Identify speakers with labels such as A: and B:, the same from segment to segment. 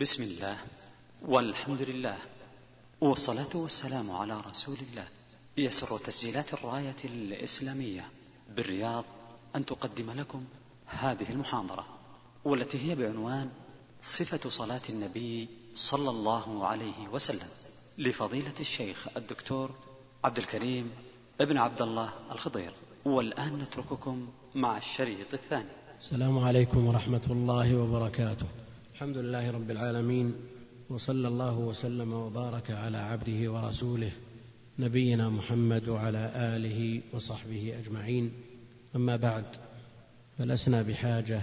A: بسم الله والحمد لله والصلاة والسلام على رسول الله. يسر تسجيلات الراية الإسلامية بالرياض أن تقدم لكم هذه المحاضرة والتي هي بعنوان صفة صلاة النبي صلى الله عليه وسلم لفضيلة الشيخ الدكتور عبد الكريم ابن عبد الله الخضير. والآن نترككم مع الشريط الثاني.
B: السلام عليكم ورحمة الله وبركاته. الحمد لله رب العالمين وصلى الله وسلم وبارك على عبده ورسوله نبينا محمد وعلى آله وصحبه أجمعين. أما بعد فلسنا بحاجة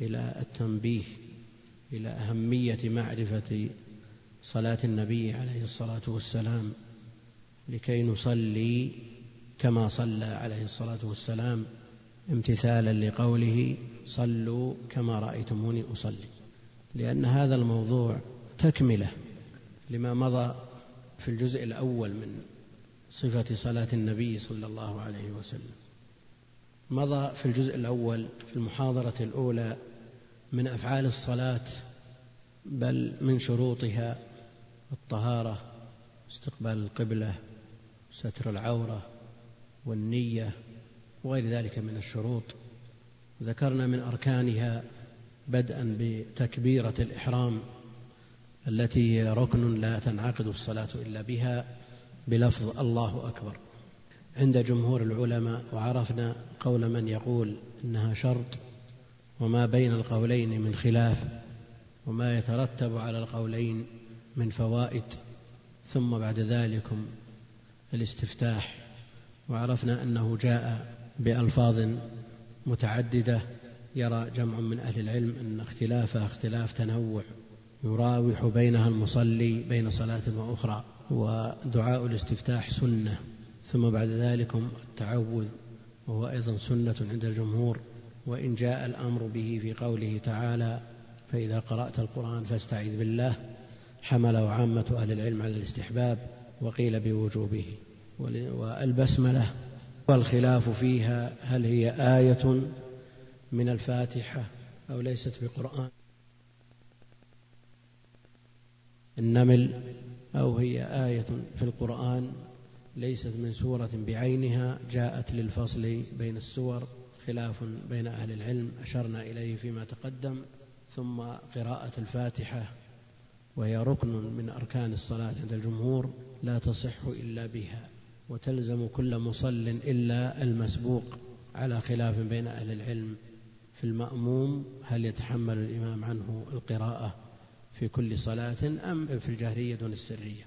B: إلى التنبيه إلى أهمية معرفة صلاة النبي عليه الصلاة والسلام لكي نصلي كما صلى عليه الصلاة والسلام. امتثالا لقوله صلوا كما رأيتموني أصلي لأن هذا الموضوع تكملة لما مضى في الجزء الأول من صفة صلاة النبي صلى الله عليه وسلم. مضى في الجزء الأول في المحاضرة الأولى من أفعال الصلاة بل من شروطها الطهارة استقبال القبلة ستر العورة والنية وغير ذلك من الشروط. ذكرنا من أركانها بدءا بتكبيرة الإحرام التي هي ركن لا تنعقد الصلاة إلا بها بلفظ الله أكبر. عند جمهور العلماء وعرفنا قول من يقول إنها شرط وما بين القولين من خلاف وما يترتب على القولين من فوائد. ثم بعد ذلكم الاستفتاح. وعرفنا أنه جاء بألفاظ متعددة يرى جمع من أهل العلم أن اختلافها اختلاف تنوع يراوح بينها المصلي بين صلاة وأخرى ودعاء الاستفتاح سنة ثم بعد ذلك التعوذ وهو أيضا سنة عند الجمهور وإن جاء الأمر به في قوله تعالى فإذا قرأت القرآن فاستعذ بالله حمله عامة أهل العلم على الاستحباب وقيل بوجوبه. والبسملة والخلاف فيها هل هي آية من الفاتحة أو ليست بقرآن؟ النمل أو هي آية في القرآن ليست من سورة بعينها جاءت للفصل بين السور خلاف بين أهل العلم أشرنا إليه فيما تقدم ثم قراءة الفاتحة وهي ركن من أركان الصلاة عند الجمهور لا تصح إلا بها. وتلزم كل مصل إلا المسبوق على خلاف بين أهل العلم. في المأموم هل يتحمل الإمام عنه القراءة في كل صلاة أم في الجهرية دون السرية؟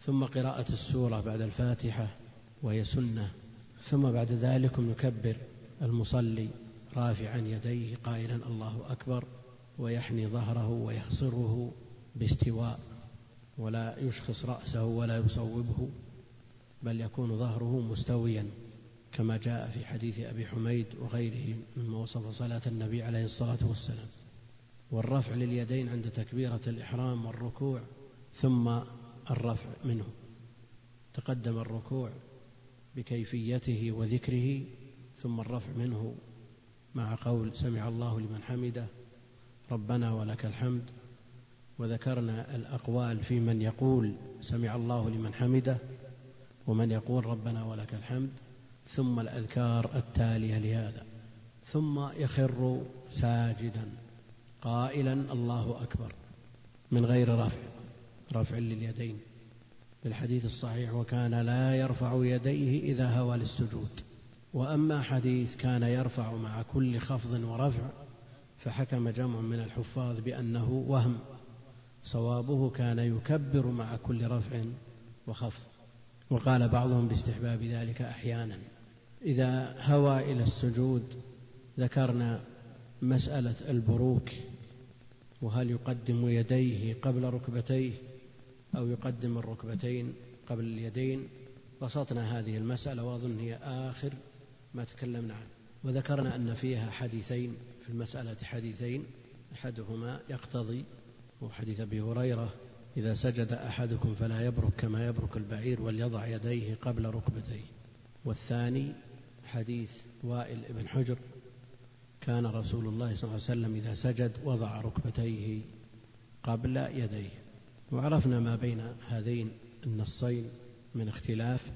B: ثم قراءة السورة بعد الفاتحة وهي سنة. ثم بعد ذلك يكبر المصلي رافعا يديه قائلا الله أكبر ويحني ظهره ويحصره باستواء. ولا يشخص رأسه ولا يصوبه. بل يكون ظهره مستويا كما جاء في حديث أبي حميد وغيره مما وصف صلاة النبي عليه الصلاة والسلام. والرفع لليدين عند تكبيرة الإحرام والركوع ثم الرفع منه. تقدم الركوع بكيفيته وذكره ثم الرفع منه مع قول سمع الله لمن حمده ربنا ولك الحمد. وذكرنا الأقوال في من يقول سمع الله لمن حمده ومن يقول ربنا ولك الحمد ثم الأذكار التالية لهذا ثم يخر ساجدا قائلا الله أكبر من غير رفع رفع لليدين في الحديث الصحيح وكان لا يرفع يديه إذا هوى للسجود وأما حديث كان يرفع مع كل خفض ورفع فحكم جمع من الحفاظ بأنه وهم صوابه كان يكبر مع كل رفع وخفض. وقال بعضهم باستحباب ذلك أحيانا. إذا هوى إلى السجود ذكرنا مسألة البروك وهل يقدم يديه قبل ركبتيه أو يقدم الركبتين قبل اليدين؟ بسطنا هذه المسألة وأظن هي آخر ما تكلمنا عنه. وذكرنا أن فيها حديثين في المسألة حديثين أحدهما يقتضي وحديث أبي هريرة إذا سجد أحدكم فلا يبرك كما يبرك البعير وليضع يديه قبل ركبتيه. والثاني حديث وائل بن حجر. كان رسول الله صلى الله عليه وسلم إذا سجد وضع ركبتيه قبل يديه. وعرفنا ما بين هذين النصين من اختلاف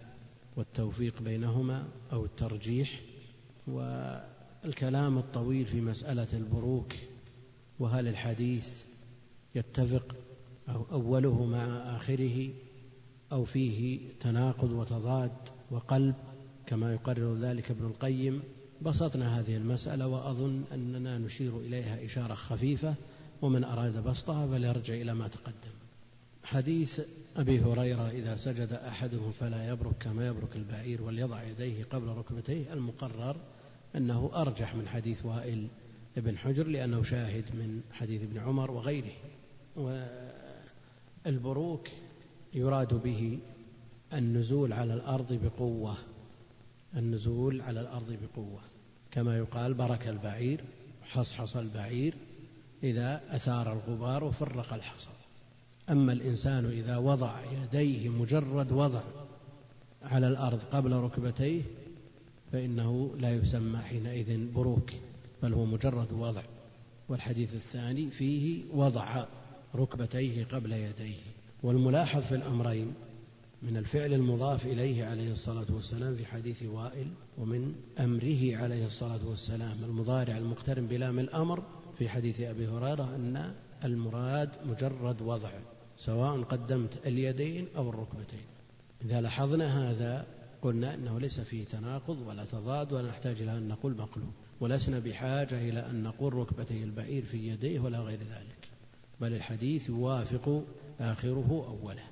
B: والتوفيق بينهما أو الترجيح والكلام الطويل في مسألة البروك. وهل الحديث يتفق أو أوله مع آخره أو فيه تناقض وتضاد وقلب كما يقرر ذلك ابن القيم. بسطنا هذه المسألة وأظن أننا نشير إليها إشارة خفيفة ومن أراد بسطها فليرجع إلى ما تقدم. حديث أبي هريرة إذا سجد أحدهم فلا يبرك كما يبرك البعير وليضع يديه قبل ركبتيه. المقرر أنه أرجح من حديث وائل ابن حجر لأنه شاهد من حديث ابن عمر وغيره. والبروك يراد به النزول على الأرض بقوة النزول على الأرض بقوة. كما يقال برك البعير حصحص البعير إذا أثار الغبار وفرق الحصى. أما الإنسان إذا وضع يديه مجرد وضع على الأرض قبل ركبتيه فإنه لا يسمى حينئذ بروك بل هو مجرد وضع. والحديث الثاني فيه وضع. ركبتيه قبل يديه والملاحظ في الأمرين من الفعل المضاف إليه عليه الصلاة والسلام في حديث وائل ومن أمره عليه الصلاة والسلام المضارع المقترن بلام الأمر في حديث أبي هريرة أن المراد مجرد وضع سواء قدمت اليدين أو الركبتين. إذا لاحظنا هذا قلنا أنه ليس فيه تناقض ولا تضاد ولا نحتاج إلى أن نقول مقلوب ولسنا بحاجة إلى أن نقول ركبتي البعير في يديه ولا غير ذلك. بل الحديث يوافق آخره أوله.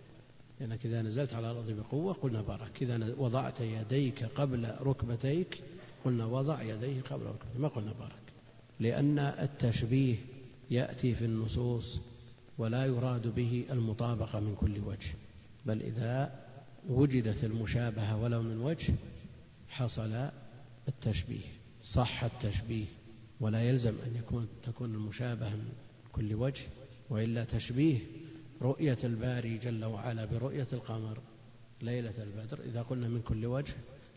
B: لأنك إذا نزلت على الأرض بقوة قلنا بارك. إذا وضعت يديك قبل ركبتيك قلنا وضع يديه قبل ركبتيك. ما قلنا بارك؟ لأن التشبيه يأتي في النصوص ولا يراد به المطابقة من كل وجه. بل إذا وجدت المشابهة ولو من وجه حصل التشبيه. صح التشبيه. ولا يلزم أن يكون تكون المشابهة من كل وجه وإلا تشبيه رؤية الباري جل وعلا برؤية القمر ليلة البدر. إذا قلنا من كل وجه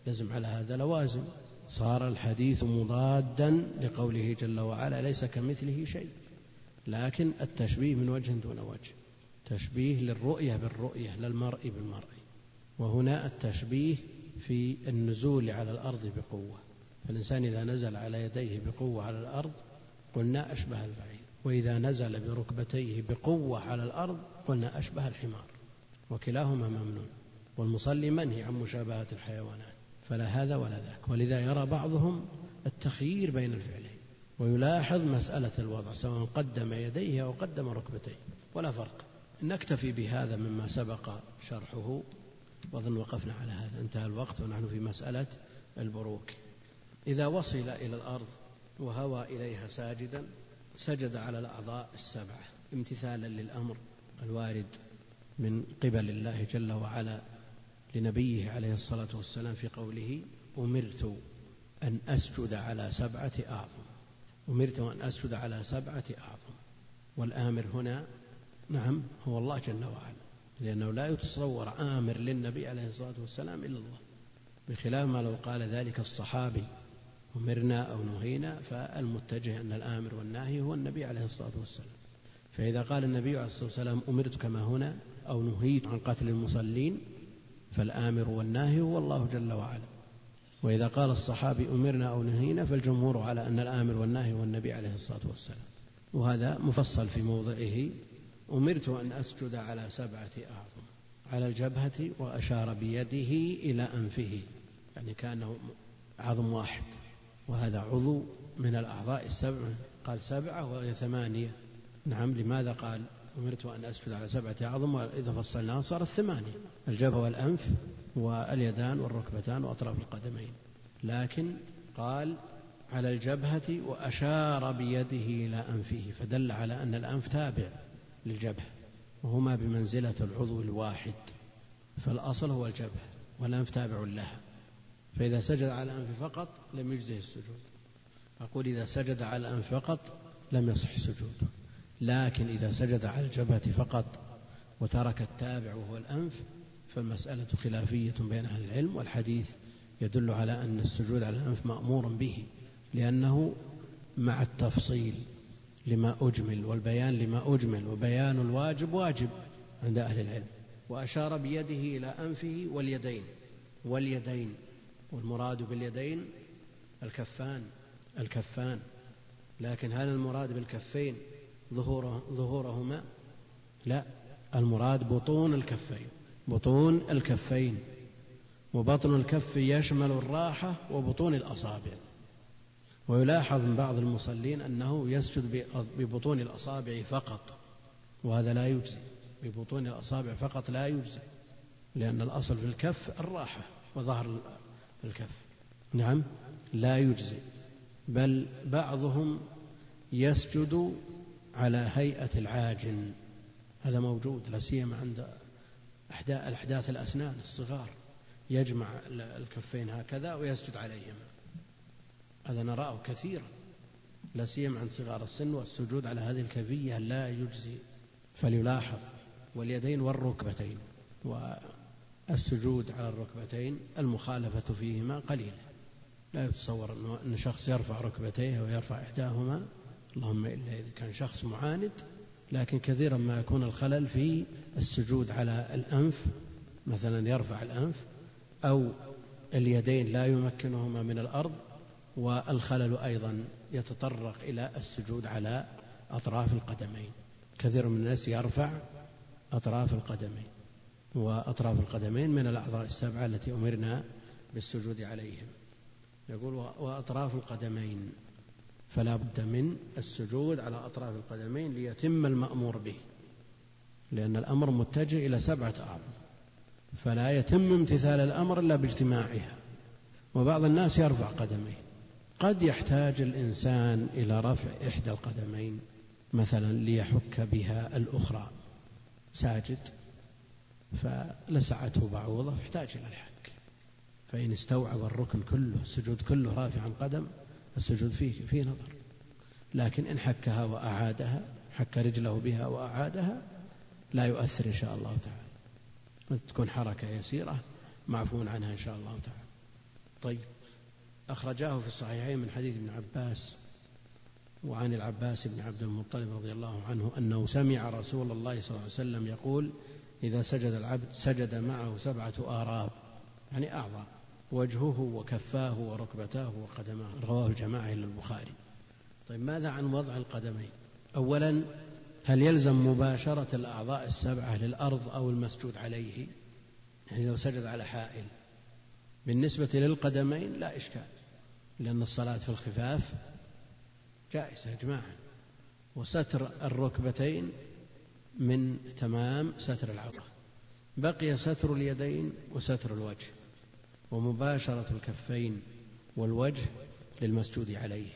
B: لزم على هذا لوازم. صار الحديث مضادا لقوله جل وعلا ليس كمثله شيء. لكن التشبيه من وجه دون وجه. تشبيه للرؤية بالرؤية للمرء بالمرء. وهنا التشبيه في النزول على الأرض بقوة. فالإنسان إذا نزل على يديه بقوة على الأرض قلنا أشبه البعير. وإذا نزل بركبتيه بقوة على الأرض قلنا أشبه الحمار وكلاهما ممنوع والمصلي منهي عن مشابهة الحيوانات فلا هذا ولا ذاك ولذا يرى بعضهم التخيير بين الفعلين ويلاحظ مسألة الوضع سواء قدم يديه أو قدم ركبتيه ولا فرق نكتفي بهذا مما سبق شرحه وأظن وقفنا على هذا انتهى الوقت ونحن في مسألة البروك إذا وصل إلى الأرض وهوى إليها ساجدا سجد على الأعضاء السبعة امتثالا للأمر الوارد من قبل الله جل وعلا لنبيه عليه الصلاة والسلام في قوله أمرت أن أسجد على سبعة أعظم. أمرت أن أسجد على سبعة أعظم. والآمر هنا نعم هو الله جل وعلا لأنه لا يتصور آمر للنبي عليه الصلاة والسلام إلا الله. بخلاف ما لو قال ذلك الصحابي أمرنا أو نهينا فالمتجه أن الآمر والناهي هو النبي عليه الصلاة والسلام. فإذا قال النبي عليه الصلاة والسلام أمرت كما هنا أو نهيت عن قتل المصلين فالآمر والناهي هو الله جل وعلا. وإذا قال الصحابي أمرنا أو نهينا فالجمهور على أن الآمر والناهي هو النبي عليه الصلاة والسلام. وهذا مفصل في موضعه. أمرت أن أسجد على سبعة أعظم على الجبهة وأشار بيده إلى أنفه يعني كأنه عظم واحد. وهذا عضو من الأعضاء السبع قال سبعة وهي ثمانية. نعم لماذا قال؟ أمرت أن أسجد على سبعة أعظم وإذا فصلناها صارت ثمانية. الجبهة والأنف واليدان والركبتان وأطراف القدمين. لكن قال على الجبهة وأشار بيده إلى أنفه فدل على أن الأنف تابع للجبهة وهما بمنزلة العضو الواحد. فالأصل هو الجبهة والأنف تابع لها. فإذا سجد على الأنف فقط لم يجزه السجود. أقول إذا سجد على الأنف فقط لم يصح سجوده لكن إذا سجد على الجبهة فقط وترك التابع وهو الأنف فالمسألة خلافية بين أهل العلم والحديث يدل على أن السجود على الأنف مأمور به لأنه مع التفصيل لما أجمل والبيان لما أجمل وبيان الواجب واجب عند أهل العلم. وأشار بيده إلى أنفه واليدين واليدين والمراد باليدين الكفان الكفان. لكن هل المراد بالكفين ظهوره ظهورهما؟ لا المراد بطون الكفين بطون الكفين. وبطن الكف يشمل الراحة وبطون الأصابع. ويلاحظ من بعض المصلين أنه يسجد ببطون الأصابع فقط وهذا لا يجزي. ببطون الأصابع فقط لا يجزي لأن الأصل في الكف الراحة وظهر الكف. نعم. لا يجزي بل بعضهم يسجد على هيئة العاجن. هذا موجود لا سيما عند الأحداث الأسنان الصغار. يجمع الكفين هكذا ويسجد عليهما هذا نراه كثيرا. لا سيما عند صغار السن والسجود على هذه الكيفية لا يجزي فليلاحظ واليدين والركبتين والسجود على الركبتين المخالفة فيهما قليلة. لا يتصور أن شخص يرفع ركبتيه ويرفع إحداهما. اللهم إلا إذا كان شخص معاند. لكن كثيرا ما يكون الخلل في السجود على الأنف مثلا يرفع الأنف أو اليدين لا يمكنهما من الأرض والخلل أيضا يتطرق إلى السجود على أطراف القدمين. كثير من الناس يرفع أطراف القدمين. وأطراف القدمين من الأعضاء السبعة التي أمرنا بالسجود عليهم. يقول وأطراف القدمين. فلا بد من السجود على أطراف القدمين ليتم المأمور به. لأن الأمر متجه إلى سبعة أعضاء. فلا يتم امتثال الأمر إلا باجتماعها. وبعض الناس يرفع قدميه. قد يحتاج الإنسان إلى رفع إحدى القدمين مثلا ليحك بها الأخرى. ساجد. فلسعته بعوضة فاحتاج إلى الحك فإن استوعب الركن كله السجود كله رافعا قدم السجود فيه فيه نظر. لكن إن حكها وأعادها حك رجله بها وأعادها لا يؤثر إن شاء الله تعالى. تكون حركة يسيرة معفو عنها إن شاء الله تعالى. طيب أخرجاه في الصحيحين من حديث ابن عباس وعن العباس بن عبد المطلب رضي الله عنه أنه سمع رسول الله صلى الله عليه وسلم يقول إذا سجد العبد سجد معه سبعة آراب يعني أعضاء وجهه وكفاه وركبتاه وقدماه. رواه الجماعة إلى البخاري. طيب ماذا عن وضع القدمين؟ أولا هل يلزم مباشرة الأعضاء السبعة للأرض أو المسجود عليه؟ يعني لو سجد على حائل. بالنسبة للقدمين لا إشكال لأن الصلاة في الخفاف جائزة إجماعا. وستر الركبتين من تمام ستر العورة. بقي ستر اليدين وستر الوجه ومباشرة الكفين والوجه للمسجود عليه.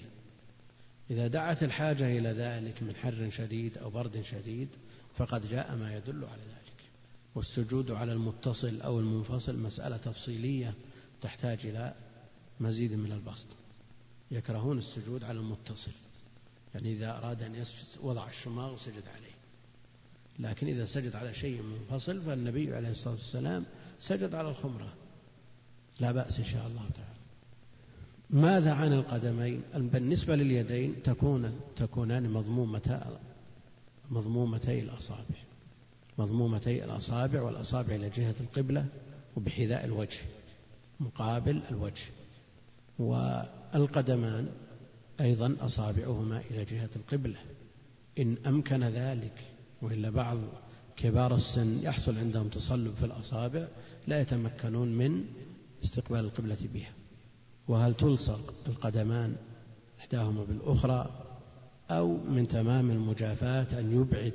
B: إذا دعت الحاجة إلى ذلك من حر شديد أو برد شديد فقد جاء ما يدل على ذلك. والسجود على المتصل أو المنفصل مسألة تفصيلية تحتاج إلى مزيد من البسط. يكرهون السجود على المتصل. يعني إذا أراد أن يسجد وضع الشماغ وسجد عليه. لكن إذا سجد على شيء منفصل فالنبي عليه الصلاة والسلام سجد على الخمرة. لا بأس إن شاء الله تعالى. ماذا عن القدمين؟ بالنسبة لليدين تكون تكونان مضمومتا مضمومتي الأصابع. مضمومتي الأصابع والأصابع إلى جهة القبلة وبحذاء الوجه مقابل الوجه. والقدمان أيضا أصابعهما إلى جهة القبلة. إن أمكن ذلك وإلا بعض كبار السن يحصل عندهم تصلب في الأصابع لا يتمكنون من استقبال القبلة بها. وهل تلصق القدمان إحداهما بالأخرى أو من تمام المجافاة أن يبعد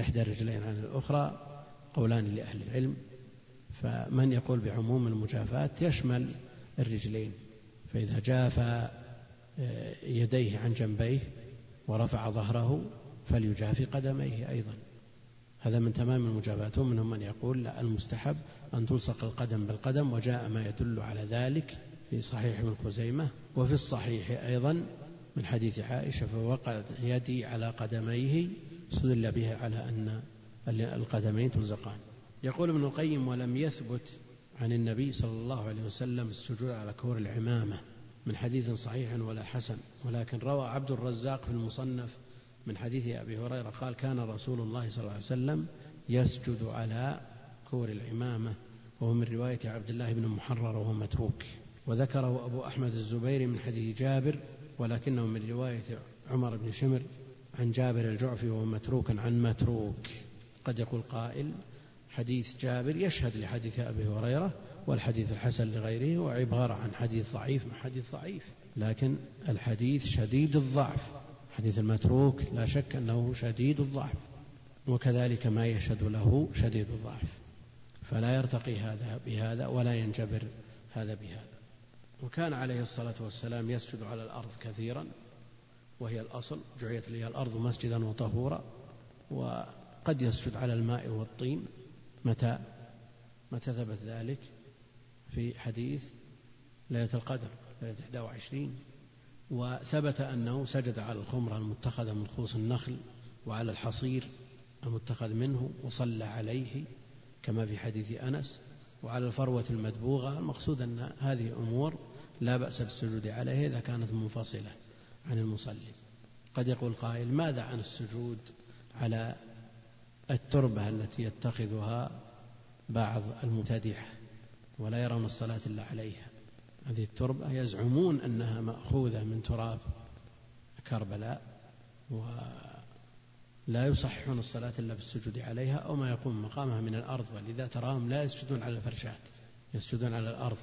B: إحدى الرجلين عن الأخرى؟ قولان لأهل العلم. فمن يقول بعموم المجافاة يشمل الرجلين. فإذا جاف آه، يديه عن جنبيه ورفع ظهره فليجافي قدميه أيضا. هذا من تمام المجابات ومنهم من يقول لا المستحب أن تلصق القدم بالقدم وجاء ما يدل على ذلك في صحيح ابن خزيمة وفي الصحيح أيضا من حديث عائشة فوقعت يدي على قدميه استدل بها على أن القدمين تلزقان. يقول ابن القيم ولم يثبت عن النبي صلى الله عليه وسلم السجود على كور العمامة من حديث صحيح ولا حسن ولكن روى عبد الرزاق في المصنف من حديث أبي هريرة قال كان رسول الله صلى الله عليه وسلم يسجد على كور العمامة وهو من رواية عبد الله بن محرر وهو متروك. وذكره أبو أحمد الزبيري من حديث جابر ولكنه من رواية عمر بن شمر عن جابر الجعفي وهو متروك عن متروك. قد يقول قائل حديث جابر يشهد لحديث أبي هريرة والحديث الحسن لغيره وعبارة عن حديث ضعيف مع حديث ضعيف لكن الحديث شديد الضعف. حديث المتروك لا شك أنه شديد الضعف وكذلك ما يشهد له شديد الضعف فلا يرتقي هذا بهذا ولا ينجبر هذا بهذا. وكان عليه الصلاة والسلام يسجد على الأرض كثيرا وهي الأصل جعلت لي الأرض مسجدا وطهورا وقد يسجد على الماء والطين. متى؟ متى ثبت ذلك؟ في حديث ليلة القدر ليلة 21 وثبت أنه سجد على الخمرة المتخذة من خوص النخل وعلى الحصير المتخذ منه وصلى عليه كما في حديث أنس وعلى الفروة المدبوغة المقصود أن هذه أمور لا بأس بالسجود عليها إذا كانت منفصلة عن المصلي. قد يقول قائل ماذا عن السجود على التربة التي يتخذها بعض المبتدعة ولا يرون الصلاة إلا عليها؟ هذه التربة يزعمون أنها مأخوذة من تراب كربلاء ولا يصححون الصلاة إلا بالسجود عليها أو ما يقوم مقامها من الأرض ولذا تراهم لا يسجدون على الفرشات يسجدون على الأرض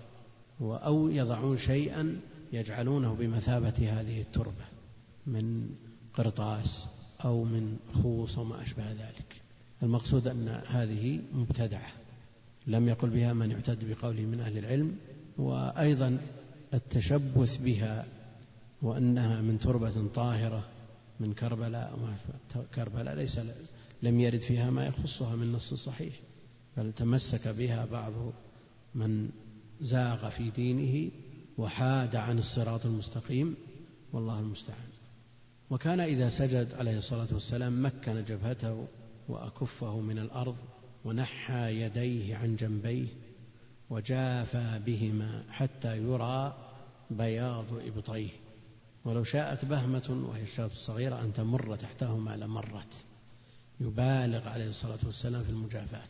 B: أو يضعون شيئا يجعلونه بمثابة هذه التربة من قرطاس أو من خوص وما أشبه ذلك. المقصود أن هذه مبتدعة لم يقل بها من يعتد بقوله من أهل العلم وأيضا التشبث بها وأنها من تربة طاهرة من كربلاء كربلاء ليس لم يرد فيها ما يخصها من نص صحيح بل تمسك بها بعض من زاغ في دينه وحاد عن الصراط المستقيم والله المستعان. وكان إذا سجد عليه الصلاة والسلام مكن جبهته وأكفه من الأرض ونحى يديه عن جنبيه وجافى بهما حتى يرى بياض إبطيه. ولو شاءت بهمة وهي الشاة الصغيرة أن تمر تحتهما لمرت. يبالغ عليه الصلاة والسلام في المجافاة.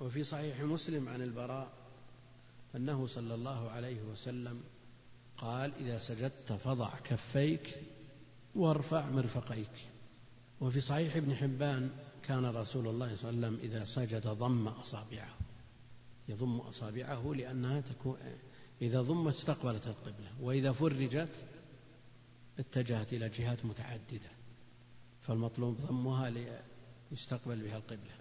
B: وفي صحيح مسلم عن البراء أنه صلى الله عليه وسلم قال إذا سجدت فضع كفيك وارفع مرفقيك. وفي صحيح ابن حبان كان رسول الله صلى الله عليه وسلم إذا سجد ضم أصابعه. يضم أصابعه لأنها تكون إذا ضمت استقبلت القبلة وإذا فرجت اتجهت إلى جهات متعددة فالمطلوب ضمها ليستقبل بها القبلة.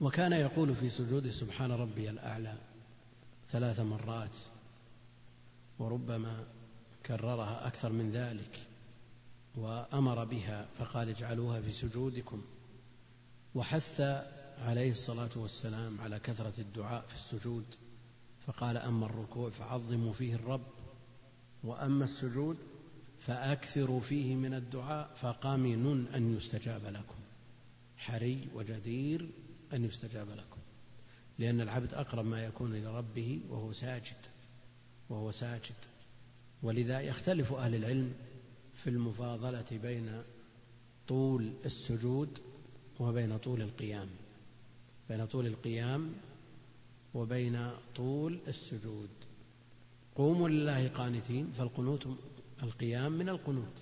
B: وكان يقول في سجود سبحان ربي الأعلى ثلاث مرات وربما كررها أكثر من ذلك وأمر بها فقال اجعلوها في سجودكم وحث عليه الصلاة والسلام على كثرة الدعاء في السجود فقال أما الركوع فعظموا فيه الرب وأما السجود فأكثروا فيه من الدعاء فقامن أن يستجاب لكم حري وجدير أن يستجاب لكم لأن العبد أقرب ما يكون إلى ربه وهو ساجد وهو ساجد. ولذا يختلف أهل العلم في المفاضلة بين طول السجود وبين طول القيام. بين طول القيام وبين طول السجود. قوموا لله قانتين فالقنوت القيام من القنوت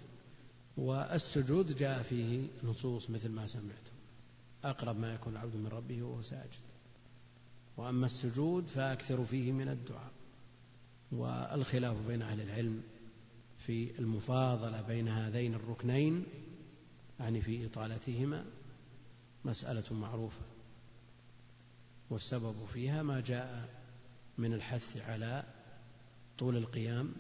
B: والسجود جاء فيه نصوص مثل ما سمعتم. أقرب ما يكون العبد من ربه وهو ساجد. وأما السجود فأكثر فيه من الدعاء. والخلاف بين أهل العلم في المفاضلة بين هذين الركنين يعني في إطالتهما مسألة معروفة. والسبب فيها ما جاء من الحث على طول القيام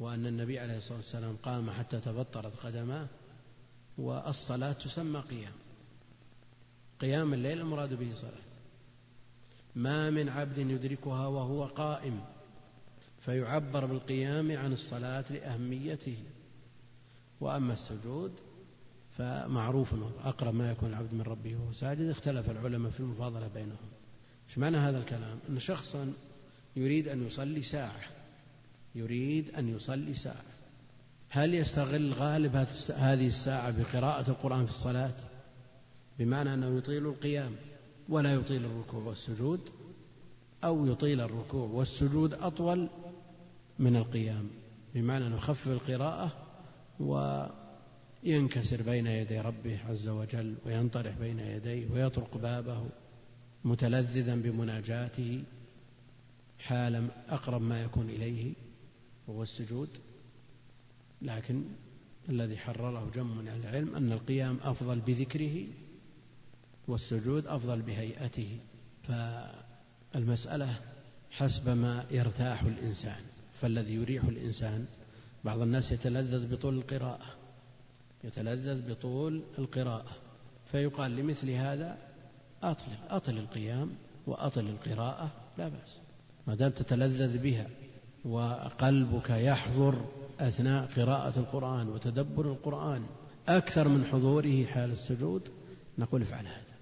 B: وأن النبي عليه الصلاة والسلام قام حتى تبطرت قدماه والصلاة تسمى قيام. قيام الليل المراد به صلاة. ما من عبد يدركها وهو قائم فيعبر بالقيام عن الصلاة لأهميته. وأما السجود فمعروف أقرب ما يكون العبد من ربه وهو ساجد اختلف العلماء في المفاضلة بينهم. إيش معنى هذا الكلام؟ أن شخصا يريد أن يصلي ساعة. يريد أن يصلي ساعة. هل يستغل غالب هذه الساعة بقراءة القرآن في الصلاة؟ بمعنى أنه يطيل القيام ولا يطيل الركوع والسجود أو يطيل الركوع والسجود أطول من القيام. بمعنى أنه يخفف القراءة وينكسر بين يدي ربه عز وجل وينطرح بين يديه ويطرق بابه متلذذا بمناجاته حال أقرب ما يكون إليه وهو السجود. لكن الذي حرره جم من العلم أن القيام أفضل بذكره والسجود أفضل بهيئته. فالمسألة حسب ما يرتاح الإنسان. فالذي يريح الإنسان بعض الناس يتلذذ بطول القراءة. يتلذذ بطول القراءة. فيقال لمثل هذا أطل أطل القيام وأطل القراءة لا بأس. ما دام تتلذذ بها وقلبك يحضر أثناء قراءة القرآن وتدبر القرآن أكثر من حضوره حال السجود نقول افعل هذا.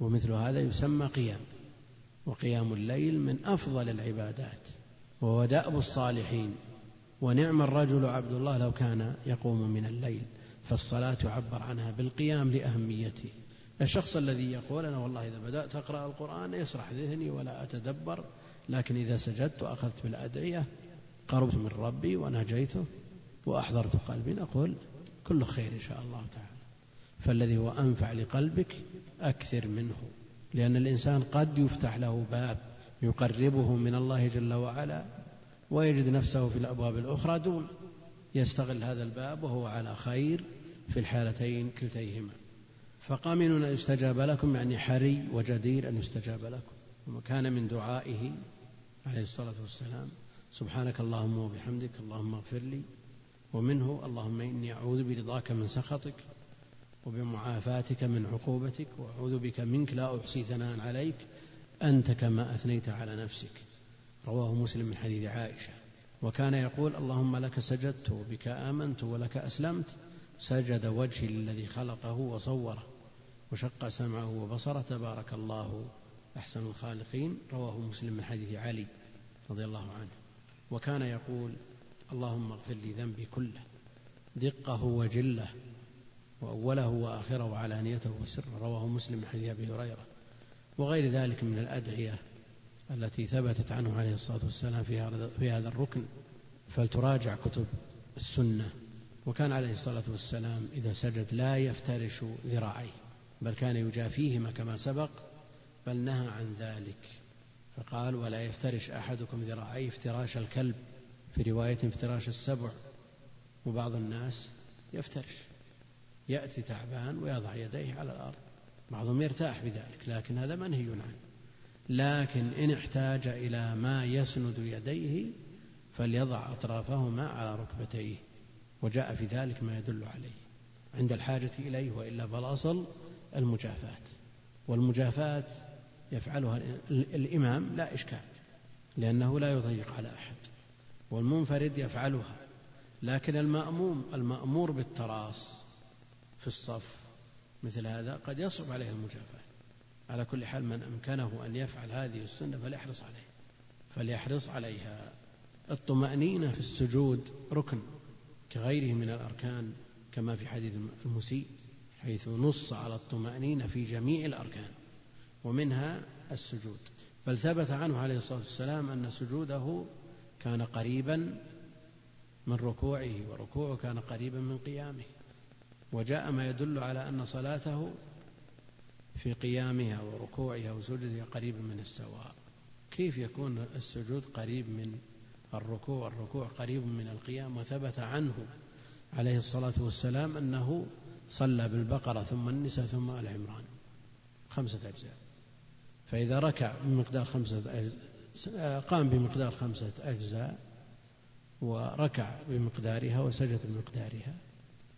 B: ومثل هذا يسمى قيام. وقيام الليل من أفضل العبادات. وهو دأب الصالحين. ونعم الرجل عبد الله لو كان يقوم من الليل. فالصلاة يعبر عنها بالقيام لأهميته. الشخص الذي يقول أنا والله إذا بدأت أقرأ القرآن يسرح ذهني ولا أتدبر لكن إذا سجدت وأخذت بالأدعية قربت من ربي وناجيته وأحضرت قلبي نقول كل خير إن شاء الله تعالى. فالذي هو أنفع لقلبك أكثر منه لأن الإنسان قد يفتح له باب يقربه من الله جل وعلا ويجد نفسه في الأبواب الأخرى دون يستغل هذا الباب وهو على خير في الحالتين كلتيهما. فقامن أن يستجاب لكم يعني حري وجدير أن يستجاب لكم. وكان من دعائه عليه الصلاة والسلام سبحانك اللهم وبحمدك اللهم اغفر لي. ومنه اللهم إني أعوذ برضاك من سخطك وبمعافاتك من عقوبتك وأعوذ بك منك لا أحصي ثناء عليك أنت كما أثنيت على نفسك. رواه مسلم من حديث عائشة. وكان يقول اللهم لك سجدت وبك آمنت ولك أسلمت سجد وجهي للذي خلقه وصوره وشق سمعه وبصره تبارك الله أحسن الخالقين. رواه مسلم من حديث علي رضي الله عنه. وكان يقول اللهم اغفر لي ذنبي كله دقه وجله وأوله وآخره وعلانيته وسره. رواه مسلم من حديث أبي هريرة. وغير ذلك من الأدعية التي ثبتت عنه عليه الصلاة والسلام في هذا الركن. فلتراجع كتب السنة. وكان عليه الصلاة والسلام إذا سجد لا يفترش ذراعيه بل كان يجافيهما كما سبق بل نهى عن ذلك. فقال ولا يفترش أحدكم ذراعيه افتراش الكلب. في رواية افتراش السبع. وبعض الناس يفترش يأتي تعبان ويضع يديه على الأرض. بعضهم يرتاح بذلك لكن هذا منهي عنه. لكن إن احتاج إلى ما يسند يديه فليضع أطرافهما على ركبتيه. وجاء في ذلك ما يدل عليه عند الحاجة إليه وإلا فالأصل المجافاة والمجافاة يفعلها الإمام لا إشكال لأنه لا يضيق على أحد والمنفرد يفعلها لكن المأموم المأمور بالتراص في الصف مثل هذا قد يصعب عليه المجافاة على كل حال من أمكنه أن يفعل هذه السنة فليحرص عليها فليحرص عليها الطمأنينة في السجود ركن كغيره من الأركان كما في حديث المسيء حيث نص على الطمأنينة في جميع الأركان ومنها السجود. بل ثبت عنه عليه الصلاة والسلام أن سجوده كان قريبا من ركوعه وركوعه كان قريبا من قيامه. وجاء ما يدل على أن صلاته في قيامها وركوعها وسجودها قريب من السواء. كيف يكون السجود قريب من الركوع والركوع قريب من القيام وثبت عنه عليه الصلاة والسلام أنه صلى بالبقرة ثم النساء ثم آل عمران. خمسة أجزاء. فإذا ركع بمقدار خمسة قام بمقدار خمسة أجزاء وركع بمقدارها وسجد بمقدارها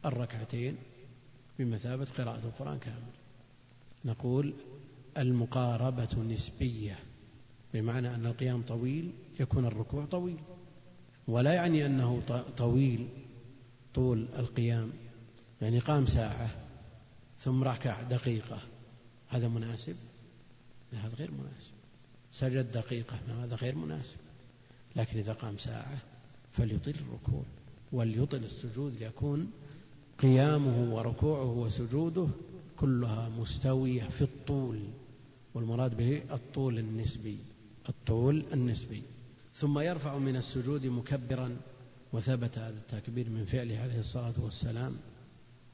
B: الركعتين بمثابة قراءة القرآن كامل. نقول المقاربة نسبية. بمعنى أن القيام طويل يكون الركوع طويل. ولا يعني أنه طويل طول القيام. يعني قام ساعة ثم ركع دقيقة. هذا مناسب؟ هذا غير مناسب. سجد دقيقة هذا غير مناسب. لكن إذا قام ساعة فليطيل الركوع. وليطل السجود ليكون قيامه وركوعه وسجوده كلها مستوية في الطول. والمراد به الطول النسبي. الطول النسبي. ثم يرفع من السجود مكبرا وثبت هذا التكبير من فعله عليه الصلاة والسلام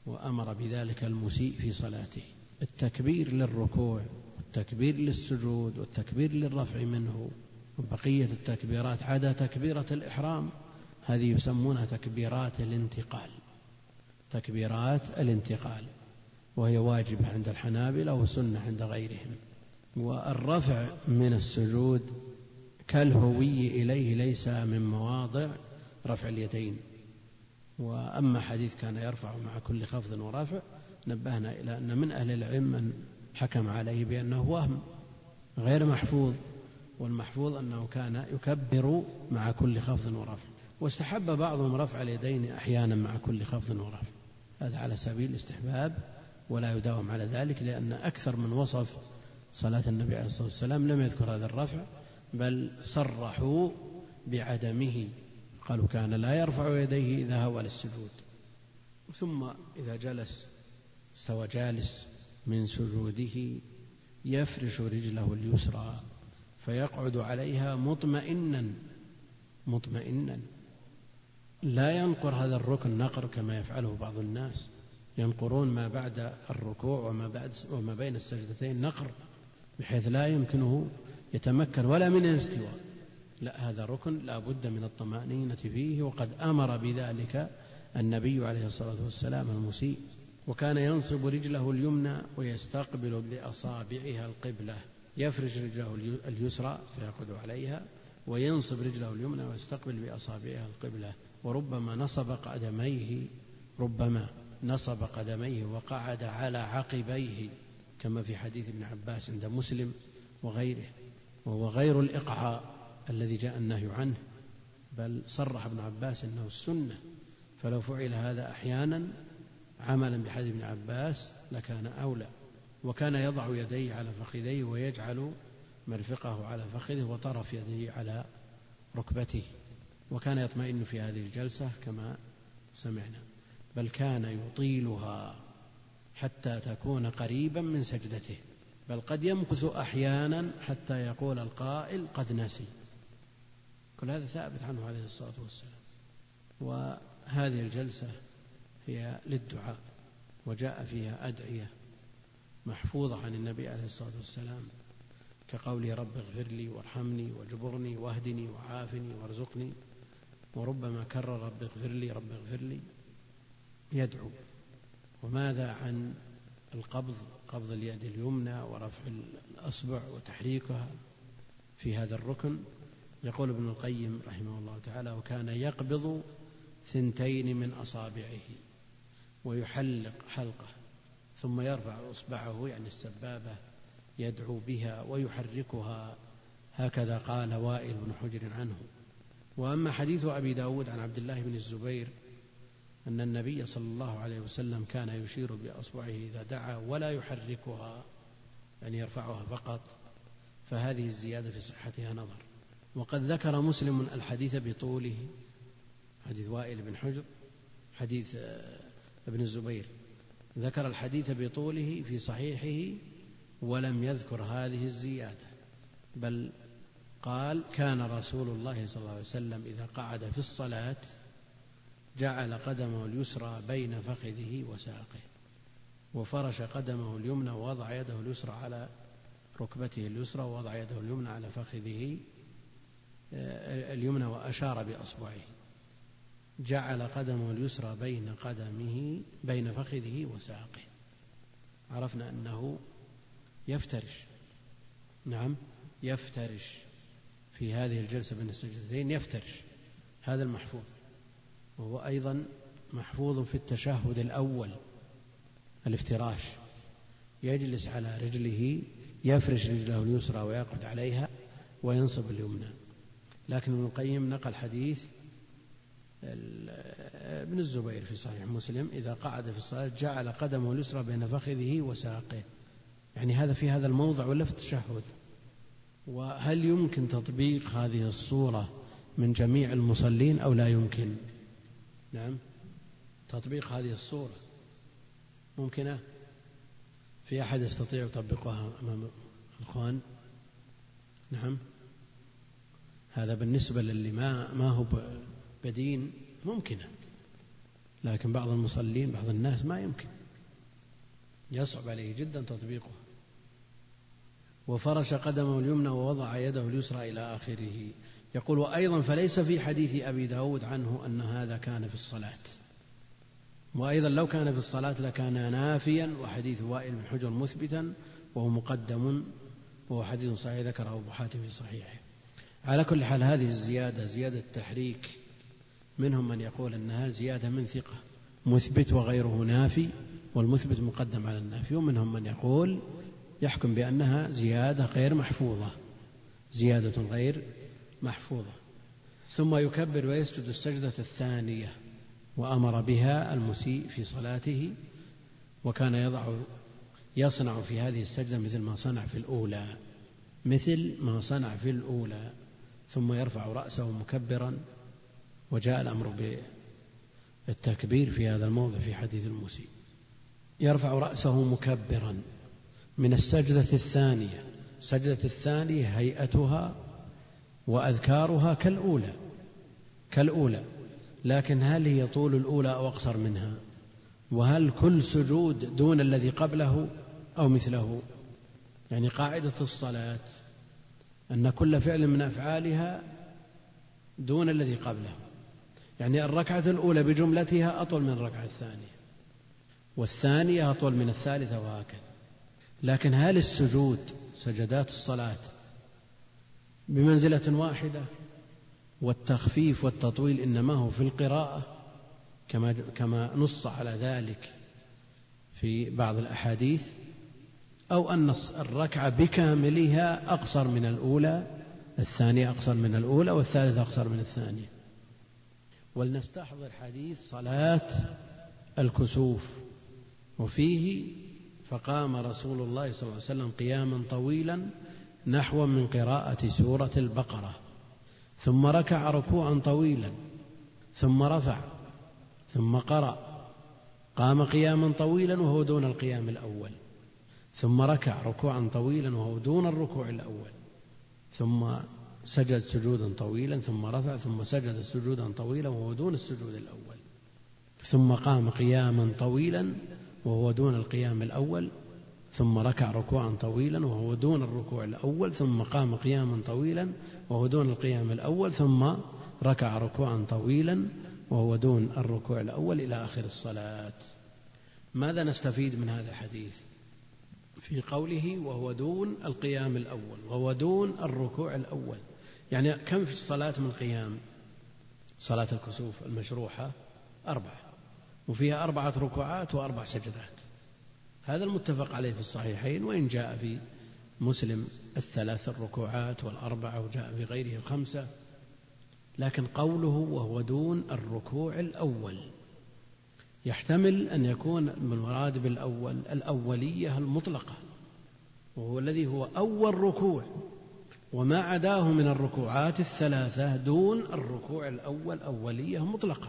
B: وأمر بذلك المسيء في صلاته. التكبير للركوع والتكبير للسجود والتكبير للرفع منه وبقية التكبيرات عدا تكبيرة الإحرام هذه يسمونها تكبيرات الانتقال. تكبيرات الانتقال وهي واجبة عند الحنابلة وسنة عند غيرهم. والرفع من السجود كالهوي إليه ليس من مواضع رفع اليدين. وأما حديث كان يرفع مع كل خفض ورفع نبهنا إلى أن من أهل العلم من حكم عليه بأنه وهم غير محفوظ والمحفوظ أنه كان يكبر مع كل خفض ورفع. واستحب بعضهم رفع اليدين أحيانا مع كل خفض ورفع. هذا على سبيل الاستحباب ولا يداوم على ذلك لأن أكثر من وصف صلاة النبي عليه الصلاة والسلام لم يذكر هذا الرفع بل صرحوا بعدمه قالوا كان لا يرفع يديه إذا هوى للسجود. ثم إذا جلس استوى جالس من سجوده يفرش رجله اليسرى فيقعد عليها مطمئنا مطمئنا. لا ينقر هذا الركن نقر كما يفعله بعض الناس. ينقرون ما بعد الركوع وما بعد وما بين السجدتين نقر. بحيث لا يمكنه يتمكن ولا من الاستواء. لا هذا ركن لا بد من الطمأنينة فيه وقد أمر بذلك النبي عليه الصلاة والسلام المسيء. وكان ينصب رجله اليمنى ويستقبل بأصابعها القبلة. يفرج رجله اليسرى فيقعد عليها وينصب رجله اليمنى ويستقبل بأصابعها القبلة. وربما نصب قدميه ربما نصب قدميه وقعد على عقبيه. كما في حديث ابن عباس عند مسلم وغيره وهو غير الإقعاء الذي جاء النهي عنه بل صرح ابن عباس إنه السنة فلو فعل هذا أحيانا عملا بحديث ابن عباس لكان أولى وكان يضع يديه على فخذيه ويجعل مرفقه على فخذه وطرف يديه على ركبته وكان يطمئن في هذه الجلسة كما سمعنا بل كان يطيلها. حتى تكون قريبا من سجدته بل قد يمكث أحيانا حتى يقول القائل قد نسي. كل هذا ثابت عنه عليه الصلاة والسلام. وهذه الجلسة هي للدعاء وجاء فيها أدعية محفوظة عن النبي عليه الصلاة والسلام كقوله رب اغفر لي وارحمني واجبرني واهدني وعافني وارزقني وربما كرر رب اغفر لي رب اغفر لي يدعو. وماذا عن القبض قبض اليد اليمنى ورفع الأصبع وتحريكها في هذا الركن؟ يقول ابن القيم رحمه الله تعالى وكان يقبض ثنتين من أصابعه ويحلق حلقة ثم يرفع إصبعه يعني السبابة يدعو بها ويحركها. هكذا قال وائل بن حجر عنه. وأما حديث أبي داود عن عبد الله بن الزبير أن النبي صلى الله عليه وسلم كان يشير بأصبعه إذا دعا ولا يحركها يعني يرفعها فقط. فهذه الزيادة في صحتها نظر. وقد ذكر مسلم الحديث بطوله حديث وائل بن حجر حديث آه، ابن الزبير. ذكر الحديث بطوله في صحيحه ولم يذكر هذه الزيادة بل قال كان رسول الله صلى الله عليه وسلم إذا قعد في الصلاة جعل قدمه اليسرى بين فخذه وساقه وفرش قدمه اليمنى ووضع يده اليسرى على ركبته اليسرى ووضع يده اليمنى على فخذه آه، اليمنى وأشار بأصبعه. جعل قدمه اليسرى بين قدمه بين فخذه وساقه. عرفنا أنه يفترش. نعم يفترش في هذه الجلسة بين السجدتين يفترش هذا المحفوظ. وهو أيضا محفوظ في التشهد الأول الافتراش. يجلس على رجله يفرش رجله اليسرى ويقعد عليها وينصب اليمنى. لكن ابن القيم نقل حديث ابن الزبير في صحيح مسلم إذا قعد في الصلاة جعل قدمه اليسرى بين فخذه وساقه. يعني هذا في هذا الموضع ولا في التشهد؟ وهل يمكن تطبيق هذه الصورة من جميع المصلين أو لا يمكن؟ نعم. تطبيق هذه الصورة. ممكنة؟ في أحد يستطيع يطبقها أمام الإخوان؟ نعم. هذا بالنسبة للي ما ما هو بدين ممكنة. لكن بعض المصلين بعض الناس ما يمكن. يصعب عليه جدا تطبيقه. وفرش قدمه اليمنى ووضع يده اليسرى إلى آخره. يقول وأيضا فليس في حديث أبي داود عنه أن هذا كان في الصلاة. وأيضا لو كان في الصلاة لكان نافيا وحديث وائل بن حجر مثبتا وهو مقدم وهو حديث صحيح ذكره أبو حاتم في صحيحه. على كل حال هذه الزيادة زيادة تحريك منهم من يقول أنها زيادة من ثقة. مثبت وغيره نافي والمثبت مقدم على النافي ومنهم من يقول يحكم بأنها زيادة غير محفوظة. زيادة غير محفوظة. ثم يكبر ويسجد السجدة الثانية وأمر بها المسيء في صلاته وكان يضع يصنع في هذه السجدة مثل ما صنع في الأولى مثل ما صنع في الأولى. ثم يرفع رأسه مكبرا وجاء الأمر بالتكبير في هذا الموضع في حديث المسيء. يرفع رأسه مكبرا من السجدة الثانية. السجدة الثانية هيئتها وأذكارها كالأولى كالأولى لكن هل هي طول الأولى أو أقصر منها؟ وهل كل سجود دون الذي قبله أو مثله؟ يعني قاعدة الصلاة أن كل فعل من أفعالها دون الذي قبله. يعني الركعة الأولى بجملتها أطول من الركعة الثانية والثانية أطول من الثالثة وهكذا. لكن هل السجود سجدات الصلاة بمنزلة واحدة. والتخفيف والتطويل إنما هو في القراءة كما كما نص على ذلك في بعض الأحاديث أو أن الركعة بكاملها أقصر من الأولى الثانية أقصر من الأولى والثالثة أقصر من الثانية. ولنستحضر حديث صلاة الكسوف. وفيه فقام رسول الله صلى الله عليه وسلم قياما طويلا نحو من قراءة سورة البقرة ثم ركع ركوعا طويلا ثم رفع ثم قرأ قام قياما طويلا وهو دون القيام الأول ثم ركع ركوعا طويلا وهو دون الركوع الأول ثم سجد سجودا طويلا ثم رفع ثم سجد سجودا طويلا وهو دون السجود الأول ثم قام قياما طويلا وهو دون القيام الأول ثم ركع ركوعا طويلا وهو دون الركوع الأول ثم قام قياما طويلا وهو دون القيام الأول ثم ركع ركوعا طويلا وهو دون الركوع الأول إلى آخر الصلاة. ماذا نستفيد من هذا الحديث؟ في قوله وهو دون القيام الأول وهو دون الركوع الأول. يعني كم في الصلاة من قيام؟ صلاة الكسوف المشروحة أربعة وفيها أربعة ركوعات وأربع سجدات. هذا المتفق عليه في الصحيحين وإن جاء في مسلم الثلاث الركوعات والأربعة وجاء في غيره الخمسة لكن قوله وهو دون الركوع الأول. يحتمل أن يكون المراد بالأول الأولية المطلقة وهو الذي هو أول ركوع وما عداه من الركوعات الثلاثة دون الركوع الأول أولية مطلقة.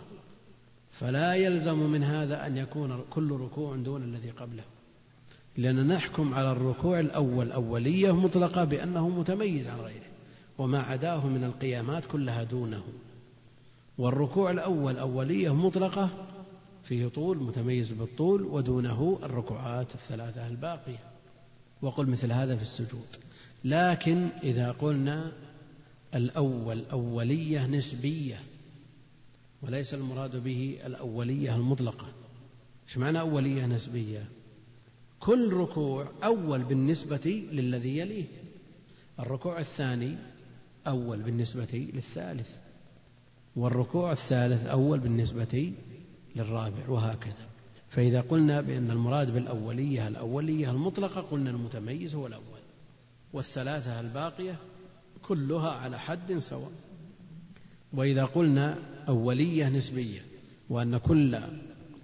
B: فلا يلزم من هذا أن يكون كل ركوع دون الذي قبله. لأن نحكم على الركوع الأول أولية مطلقة بأنه متميز عن غيره وما عداه من القيامات كلها دونه. والركوع الأول أولية مطلقة فيه طول متميز بالطول ودونه الركوعات الثلاثة الباقية. وقل مثل هذا في السجود. لكن إذا قلنا الأول أولية نسبية وليس المراد به الأولية المطلقة. إيش معنى أولية نسبية؟ كل ركوع أول بالنسبة للذي يليه. الركوع الثاني أول بالنسبة للثالث. والركوع الثالث أول بالنسبة للرابع وهكذا. فإذا قلنا بأن المراد بالأولية الأولية المطلقة قلنا المتميز هو الأول. والثلاثة الباقية كلها على حد سواء. وإذا قلنا أولية نسبية وأن كل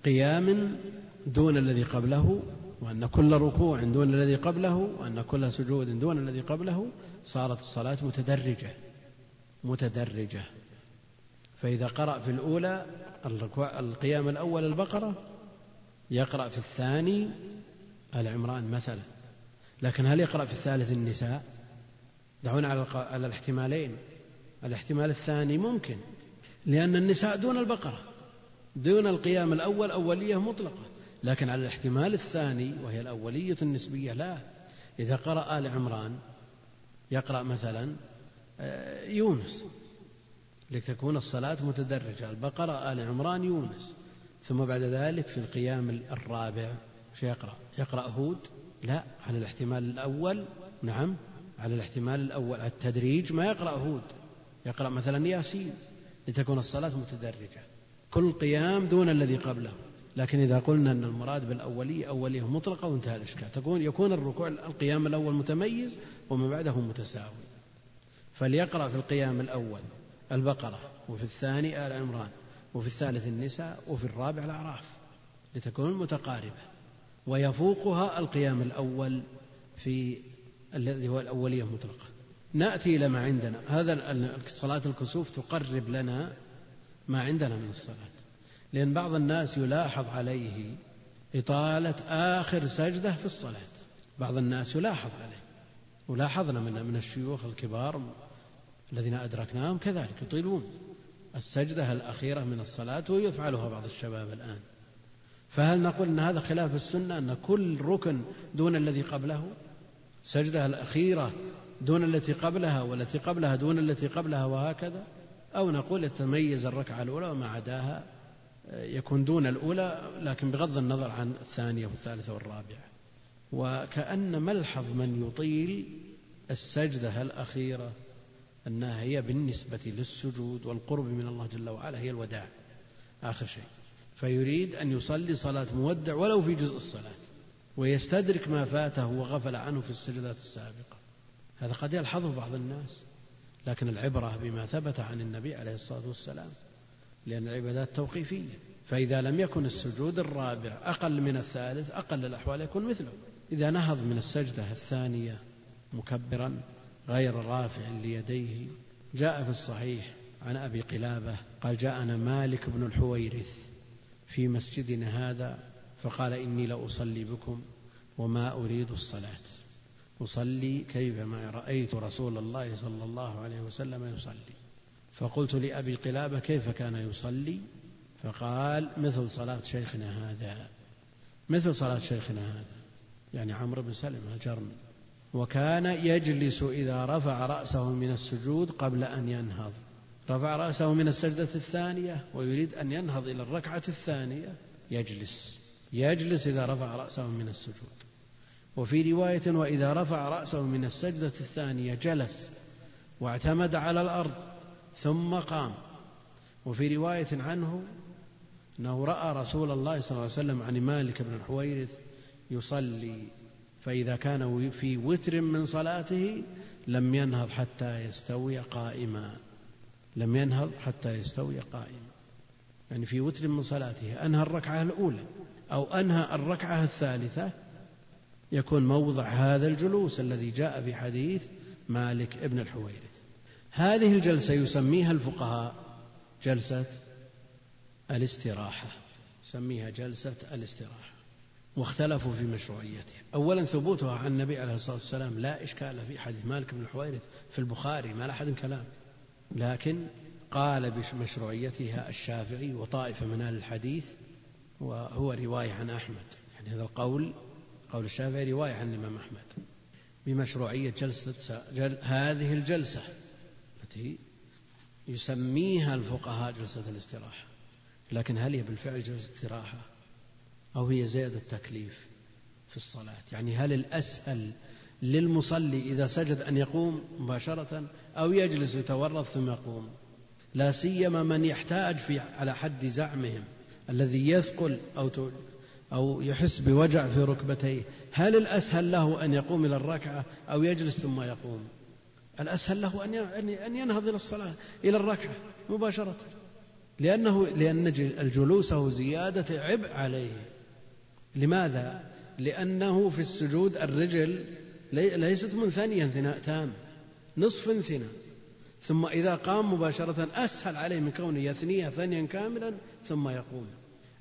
B: قيام دون الذي قبله وأن كل ركوع دون الذي قبله وأن كل سجود دون الذي قبله صارت الصلاة متدرجة متدرجة. فإذا قرأ في الأولى القيام الأول البقرة يقرأ في الثاني آل عمران مثلا. لكن هل يقرأ في الثالث النساء؟ دعونا على على الاحتمالين. الاحتمال الثاني ممكن لأن النساء دون البقرة دون القيام الأول أولية مطلقة. لكن على الاحتمال الثاني وهي الأولية النسبية لا. إذا قرأ آل عمران يقرأ مثلا آه، يونس لتكون الصلاة متدرجة. البقرة آل عمران يونس. ثم بعد ذلك في القيام الرابع شو يقرأ؟ يقرأ هود؟ لا. على الاحتمال الأول نعم. على الاحتمال الأول التدريج ما يقرأ هود. يقرأ مثلا ياسين لتكون الصلاة متدرجة. كل قيام دون الذي قبله. لكن إذا قلنا أن المراد بالأولية أولية مطلقة وانتهى الإشكال. تكون يكون الركوع القيام الأول متميز وما بعده متساوي. فليقرأ في القيام الأول البقرة وفي الثاني آل عمران وفي الثالث النساء وفي الرابع الأعراف لتكون متقاربة. ويفوقها القيام الأول في الذي هو الأولية مطلقة. نأتي إلى ما عندنا. هذا صلاة الكسوف تقرب لنا ما عندنا من الصلاة. لأن بعض الناس يلاحظ عليه إطالة آخر سجدة في الصلاة. بعض الناس يلاحظ عليه. ولاحظنا من من الشيوخ الكبار الذين أدركناهم كذلك يطيلون. السجدة الأخيرة من الصلاة ويفعلها بعض الشباب الآن. فهل نقول أن هذا خلاف السنة؟ أن كل ركن دون الذي قبله؟ السجدة الأخيرة دون التي قبلها والتي قبلها دون التي قبلها وهكذا؟ أو نقول تميز الركعة الأولى وما عداها؟ يكون دون الأولى لكن بغض النظر عن الثانية والثالثة والرابعة. وكأن ملحظ من يطيل السجدة الأخيرة أنها هي بالنسبة للسجود والقرب من الله جل وعلا هي الوداع. آخر شيء. فيريد أن يصلي صلاة مودع ولو في جزء الصلاة ويستدرك ما فاته وغفل عنه في السجدات السابقة. هذا قد يلحظه بعض الناس لكن العبرة بما ثبت عن النبي عليه الصلاة والسلام لأن العبادات توقيفية. فإذا لم يكن السجود الرابع أقل من الثالث أقل الأحوال يكون مثله. إذا نهض من السجدة الثانية مكبرا غير رافع ليديه. جاء في الصحيح عن أبي قلابة قال جاءنا مالك بن الحويرث في مسجدنا هذا فقال إني لأصلي بكم وما أريد الصلاة. أصلي كيفما رأيت رسول الله صلى الله عليه وسلم يصلي. فقلت لأبي قلابة كيف كان يصلي؟ فقال مثل صلاة شيخنا هذا مثل صلاة شيخنا هذا يعني عمرو بن سلمة الجرمي وكان يجلس إذا رفع رأسه من السجود قبل أن ينهض. رفع رأسه من السجدة الثانية ويريد أن ينهض إلى الركعة الثانية يجلس يجلس إذا رفع رأسه من السجود. وفي رواية وإذا رفع رأسه من السجدة الثانية جلس واعتمد على الأرض. ثم قام. وفي رواية عنه أنه رأى رسول الله صلى الله عليه وسلم عن مالك بن الحويرث يصلي فإذا كان في وتر من صلاته لم ينهض حتى يستوي قائما. لم ينهض حتى يستوي قائما. يعني في وتر من صلاته أنهى الركعة الأولى أو أنهى الركعة الثالثة يكون موضع هذا الجلوس الذي جاء في حديث مالك ابن الحويرث. هذه الجلسة يسميها الفقهاء جلسة الاستراحة يسميها جلسة الاستراحة واختلفوا في مشروعيتها. أولا ثبوتها عن النبي عليه الصلاة والسلام لا إشكال في حديث مالك بن الحويرث في البخاري ما لأحد كلام لكن قال بمشروعيتها الشافعي وطائفة من أهل الحديث وهو رواية عن أحمد. يعني هذا القول قول الشافعي رواية عن الإمام أحمد بمشروعية جلسة جل هذه الجلسة. التي يسميها الفقهاء جلسة الاستراحة لكن هل هي بالفعل جلسة استراحة أو هي زيادة تكليف في الصلاة؟ يعني هل الأسهل للمصلي إذا سجد أن يقوم مباشرة أو يجلس يتورط ثم يقوم؟ لا سيما من يحتاج في على حد زعمهم الذي يثقل أو أو يحس بوجع في ركبتيه هل الأسهل له أن يقوم إلى الركعة أو يجلس ثم يقوم؟ الأسهل له أن ينهض إلى الصلاة إلى الركعة مباشرة. لأنه لأن الجلوس زيادة عبء عليه. لماذا؟ لأنه في السجود الرجل ليست منثنية انثناء تام نصف انثناء. ثم إذا قام مباشرة أسهل عليه من كونه يثنيها ثنيا كاملا ثم يقوم.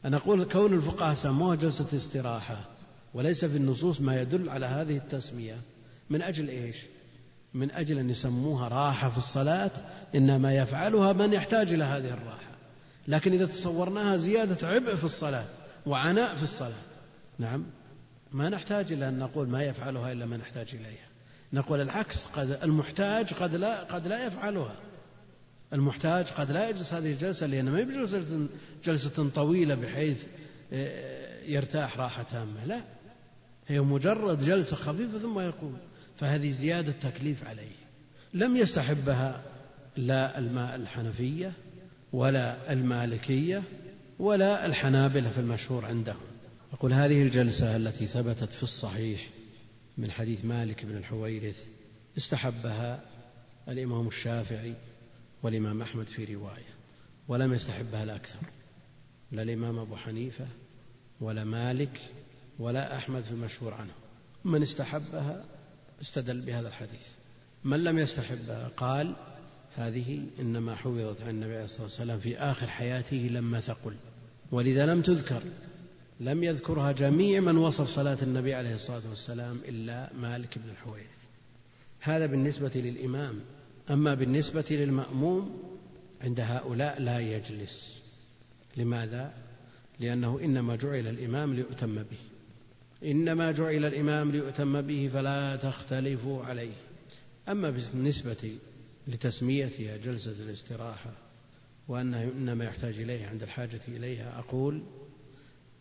B: أنا أقول كون الفقهاء سموها جلسة استراحة وليس في النصوص ما يدل على هذه التسمية. من أجل إيش؟ من أجل أن يسموها راحة في الصلاة إنما يفعلها من يحتاج إلى هذه الراحة. لكن إذا تصورناها زيادة عبء في الصلاة وعناء في الصلاة نعم ما نحتاج إلى أن نقول ما يفعلها إلا من يحتاج إليها. نقول العكس قد المحتاج قد لا قد لا يفعلها. المحتاج قد لا يجلس هذه الجلسة لأن ما يجلس جلسة طويلة بحيث آه، يرتاح راحة تامة لا. هي مجرد جلسة خفيفة ثم يقوم. فهذه زيادة تكليف عليه. لم يستحبها لا الماء الحنفية ولا المالكية ولا الحنابلة في المشهور عندهم. أقول هذه الجلسة التي ثبتت في الصحيح من حديث مالك بن الحويرث استحبها الإمام الشافعي والإمام أحمد في رواية ولم يستحبها الأكثر لا الإمام أبو حنيفة ولا مالك ولا أحمد في المشهور عنه. من استحبها استدل بهذا الحديث. من لم يستحبها قال هذه إنما حوضت عن النبي عليه الصلاة والسلام في آخر حياته لما ثقل ولذا لم تذكر لم يذكرها جميع من وصف صلاة النبي عليه الصلاة والسلام إلا مالك بن الحويرث. هذا بالنسبة للإمام. أما بالنسبة للمأموم عند هؤلاء لا يجلس. لماذا؟ لأنه إنما جعل الإمام ليؤتم به. إنما جعل الإمام ليؤتم به فلا تختلفوا عليه. أما بالنسبة لتسميتها جلسة الاستراحة وأنه إنما يحتاج إليها عند الحاجة إليها أقول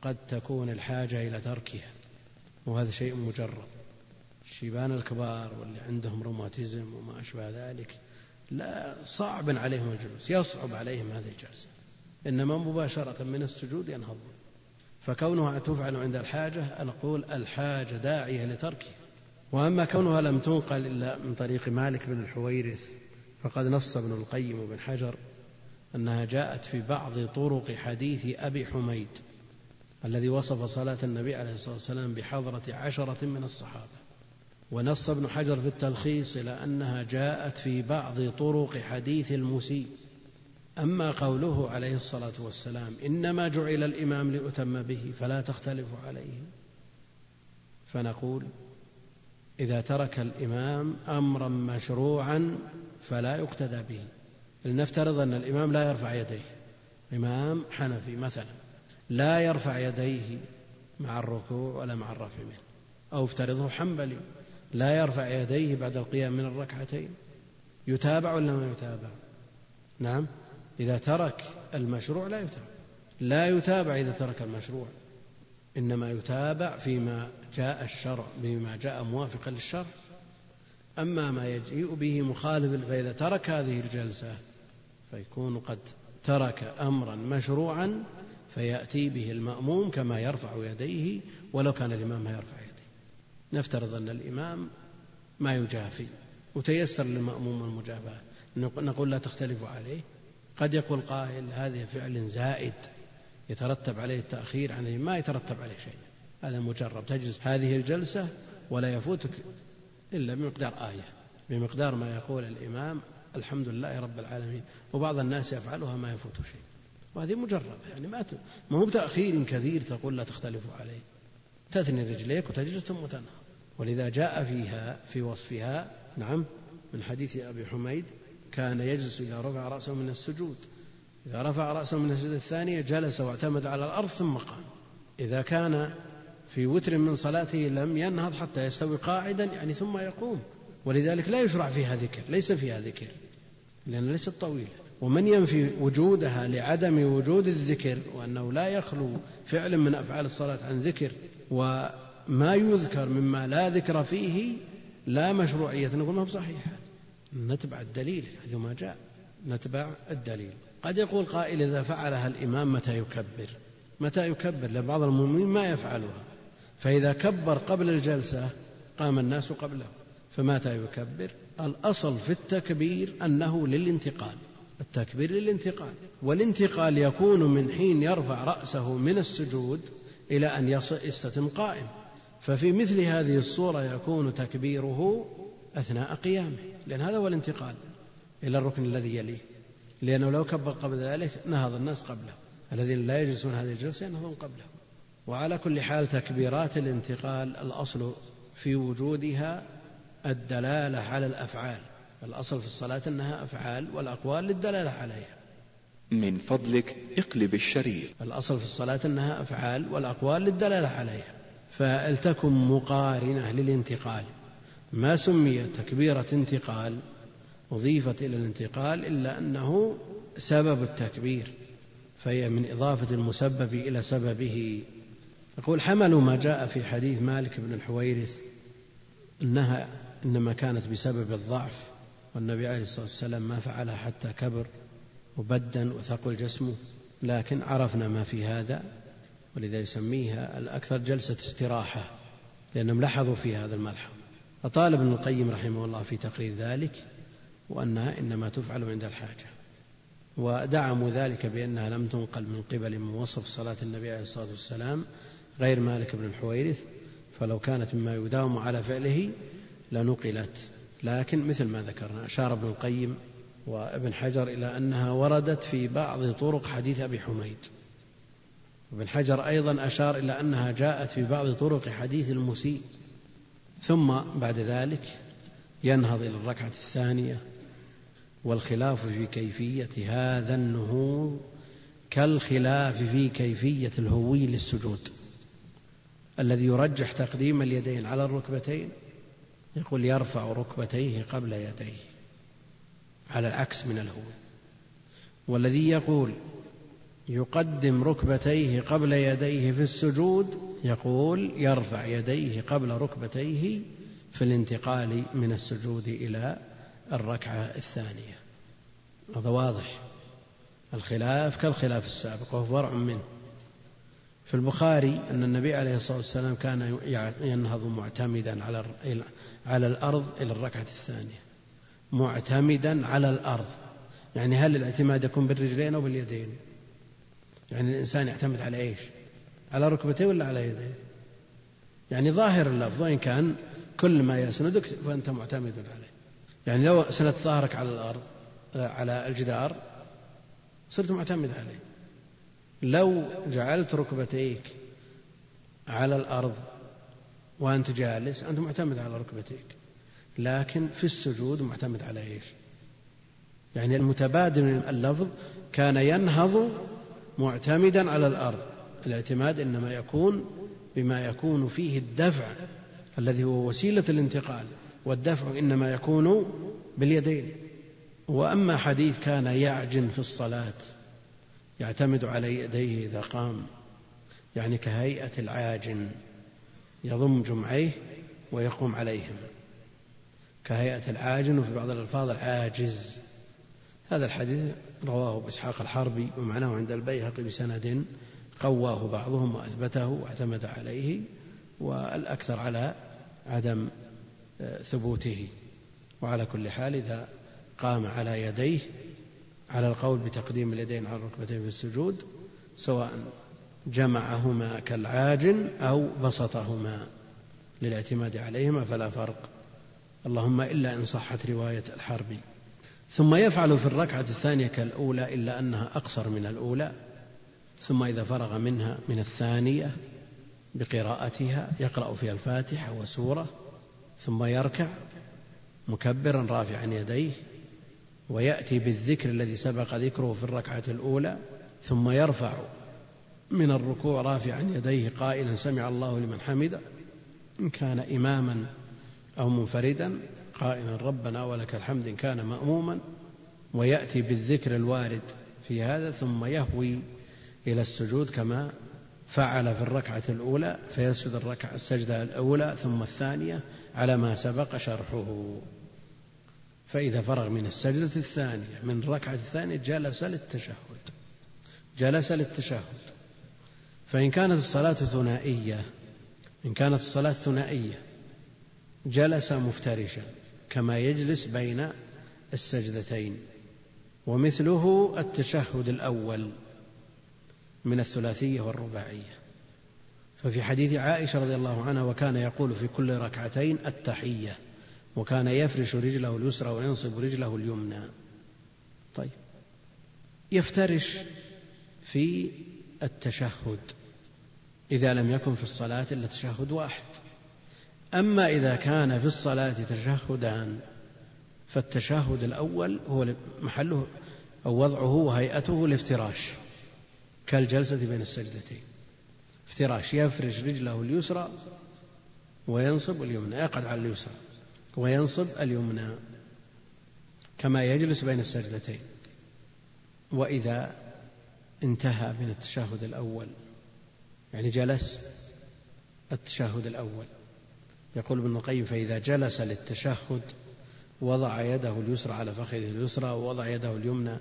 B: قد تكون الحاجة إلى تركها وهذا شيء مجرب. الشيبان الكبار واللي عندهم روماتيزم وما أشبه ذلك لا صعب عليهم الجلوس يصعب عليهم هذه الجلسة. إنما مباشرة من السجود ينهضون. فكونها تفعل عند الحاجة نقول الحاجة داعية لتركها وأما كونها لم تنقل إلا من طريق مالك بن الحويرث فقد نص ابن القيم وابن حجر أنها جاءت في بعض طرق حديث أبي حميد الذي وصف صلاة النبي عليه الصلاة والسلام بحضرة عشرة من الصحابة. ونص ابن حجر في التلخيص إلى أنها جاءت في بعض طرق حديث المسيء. أما قوله عليه الصلاة والسلام إنما جعل الإمام لأتم به فلا تختلف عليه. فنقول إذا ترك الإمام أمرا مشروعا فلا يقتدى به. لنفترض أن الإمام لا يرفع يديه. إمام حنفي مثلا لا يرفع يديه مع الركوع ولا مع الرفع منه. أو افترضه حنبلي لا يرفع يديه بعد القيام من الركعتين. يتابع ولا ما يتابع؟ نعم. إذا ترك المشروع لا يتابع. لا يتابع إذا ترك المشروع. إنما يتابع فيما جاء الشرع بما جاء موافقا للشرع. أما ما يجيء به مخالف فإذا ترك هذه الجلسة فيكون قد ترك أمرا مشروعا فيأتي به المأموم كما يرفع يديه ولو كان الإمام ما يرفع يديه. نفترض أن الإمام ما يجافي وتيسر للمأموم المجافاة. نقول لا تختلف عليه. قد يقول قائل هذا فعل زائد يترتب عليه التأخير عن ما يترتب عليه شيء. هذا مجرب. تجلس هذه الجلسة ولا يفوتك إلا بمقدار آية بمقدار ما يقول الإمام الحمد لله رب العالمين. وبعض الناس يفعلها ما يفوت شيء. وهذه مجربة يعني ما ما هو بتأخير كثير تقول لا تختلفوا عليه. تثني رجليك وتجلس ثم تنهض ولذا جاء فيها في وصفها نعم من حديث أبي حميد كان يجلس إذا رفع رأسه من السجود. إذا رفع رأسه من السجود الثانية جلس واعتمد على الأرض ثم قام. إذا كان في وتر من صلاته لم ينهض حتى يستوي قاعدا يعني ثم يقوم. ولذلك لا يشرع فيها ذكر ليس فيها ذكر لأن ليست طويلة. ومن ينفي وجودها لعدم وجود الذكر وأنه لا يخلو فعل من أفعال الصلاة عن ذكر وما يذكر مما لا ذكر فيه لا مشروعية نقول ما بصحيح نتبع الدليل حيث ما جاء. نتبع الدليل. قد يقول قائل إذا فعلها الإمام متى يكبر؟ متى يكبر؟ لبعض المؤمنين ما يفعلها. فإذا كبر قبل الجلسة قام الناس قبله. فمتى يكبر؟ الأصل في التكبير أنه للانتقال. التكبير للانتقال. والانتقال يكون من حين يرفع رأسه من السجود إلى أن يستتم قائم. ففي مثل هذه الصورة يكون تكبيره أثناء قيامه لأن هذا هو الانتقال إلى الركن الذي يليه. لأنه لو كبر قبل ذلك نهض الناس قبله. الذين لا يجلسون هذه الجلسة ينهضون قبله. وعلى كل حال تكبيرات الانتقال الأصل في وجودها الدلالة على الأفعال. الأصل في الصلاة أنها أفعال والأقوال للدلالة عليها.
C: من فضلك اقلب الشريط.
B: الأصل في الصلاة أنها أفعال والأقوال للدلالة عليها. فلتكن مقارنة للانتقال. ما سمي تكبيرة انتقال أضيفت إلى الانتقال إلا أنه سبب التكبير فهي من إضافة المسبب إلى سببه. يقول حملوا ما جاء في حديث مالك بن الحويرث أنها إنما كانت بسبب الضعف والنبي عليه الصلاة والسلام ما فعلها حتى كبر وبدا وثقل جسمه لكن عرفنا ما في هذا ولذا يسميها الأكثر جلسة استراحة لأنهم لاحظوا في هذا الملحظ. فطال ابن القيم رحمه الله في تقرير ذلك وأنها إنما تفعل عند الحاجة ودعموا ذلك بأنها لم تنقل من قبل من وصف صلاة النبي عليه الصلاة والسلام غير مالك بن الحويرث فلو كانت مما يداوم على فعله لنقلت. لكن مثل ما ذكرنا أشار ابن القيم وابن حجر إلى أنها وردت في بعض طرق حديث أبي حميد. ابن حجر أيضا أشار إلى أنها جاءت في بعض طرق حديث المسيء. ثم بعد ذلك ينهض إلى الركعة الثانية والخلاف في كيفية هذا النهوض كالخلاف في كيفية الهوي للسجود الذي يرجح تقديم اليدين على الركبتين يقول يرفع ركبتيه قبل يديه على العكس من الهوي والذي يقول يقدم ركبتيه قبل يديه في السجود يقول يرفع يديه قبل ركبتيه في الانتقال من السجود إلى الركعة الثانية. هذا واضح. الخلاف كالخلاف السابق وهو فرع منه. في البخاري أن النبي عليه الصلاة والسلام كان ينهض معتمدا على على الأرض إلى الركعة الثانية. معتمدا على الأرض. يعني هل الاعتماد يكون بالرجلين أو باليدين؟ يعني الإنسان يعتمد على إيش؟ على ركبتيه ولا على يديه؟ يعني ظاهر اللفظ وإن كان كل ما يسندك فأنت معتمد عليه. يعني لو سندت ظهرك على الأرض على الجدار صرت معتمد عليه. لو جعلت ركبتيك على الأرض وأنت جالس أنت معتمد على ركبتيك. لكن في السجود معتمد على إيش؟ يعني المتبادل اللفظ كان ينهض معتمدا على الأرض. الاعتماد إنما يكون بما يكون فيه الدفع الذي هو وسيلة الانتقال والدفع إنما يكون باليدين. وأما حديث كان يعجن في الصلاة يعتمد على يديه إذا قام يعني كهيئة العاجن يضم جمعيه ويقوم عليهم. كهيئة العاجن وفي بعض الألفاظ العاجز. هذا الحديث رواه بإسحاق الحربي ومعناه عند البيهقي بسند قواه بعضهم وأثبته واعتمد عليه والأكثر على عدم آه، ثبوته. وعلى كل حال إذا قام على يديه على القول بتقديم اليدين على الركبتين في السجود سواء جمعهما كالعاجن أو بسطهما للاعتماد عليهما فلا فرق. اللهم إلا إن صحت رواية الحربي. ثم يفعل في الركعة الثانية كالأولى إلا أنها أقصر من الأولى ثم إذا فرغ منها من الثانية بقراءتها يقرأ فيها الفاتحة وسورة ثم يركع مكبرا رافعا يديه ويأتي بالذكر الذي سبق ذكره في الركعة الأولى ثم يرفع من الركوع رافعا يديه قائلا سمع الله لمن حمده إن كان إماما أو منفردا قائلا ربنا ولك الحمد إن كان مأموما ويأتي بالذكر الوارد في هذا ثم يهوي إلى السجود كما فعل في الركعة الأولى فيسجد الركعة السجدة الأولى ثم الثانية على ما سبق شرحه. فإذا فرغ من السجدة الثانية من الركعة الثانية جلس للتشهد جلس للتشهد. فإن كانت الصلاة ثنائية إن كانت الصلاة ثنائية جلس مفترشا. كما يجلس بين السجدتين ومثله التشهد الأول من الثلاثية والرباعية. ففي حديث عائشة رضي الله عنها وكان يقول في كل ركعتين التحية وكان يفرش رجله اليسرى وينصب رجله اليمنى. طيب يفترش في التشهد إذا لم يكن في الصلاة إلا تشهد واحد. أما إذا كان في الصلاة تشهدان فالتشهد الأول هو محله أو وضعه وهيئته الافتراش كالجلسة بين السجدتين. افتراش يفرش رجله اليسرى وينصب اليمنى يقعد على اليسرى وينصب اليمنى كما يجلس بين السجدتين. وإذا انتهى من التشهد الأول يعني جلس التشهد الأول. يقول ابن القيم فإذا جلس للتشهد وضع يده اليسرى على فخذه اليسرى ووضع يده اليمنى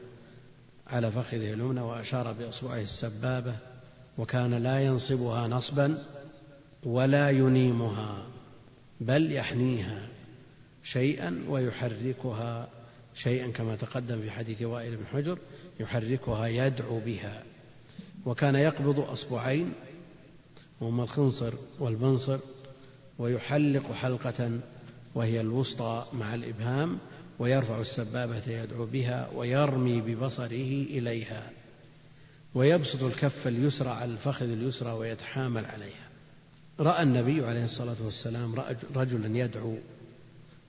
B: على فخذه اليمنى وأشار بإصبعه السبابة وكان لا ينصبها نصبا ولا ينيمها بل يحنيها شيئا ويحركها شيئا كما تقدم في حديث وائل بن حجر يحركها يدعو بها. وكان يقبض أصبعين وهما الخنصر والبنصر ويحلق حلقة وهي الوسطى مع الإبهام ويرفع السبابة يدعو بها ويرمي ببصره إليها ويبسط الكف اليسرى على الفخذ اليسرى ويتحامل عليها. رأى النبي عليه الصلاة والسلام رجلا يدعو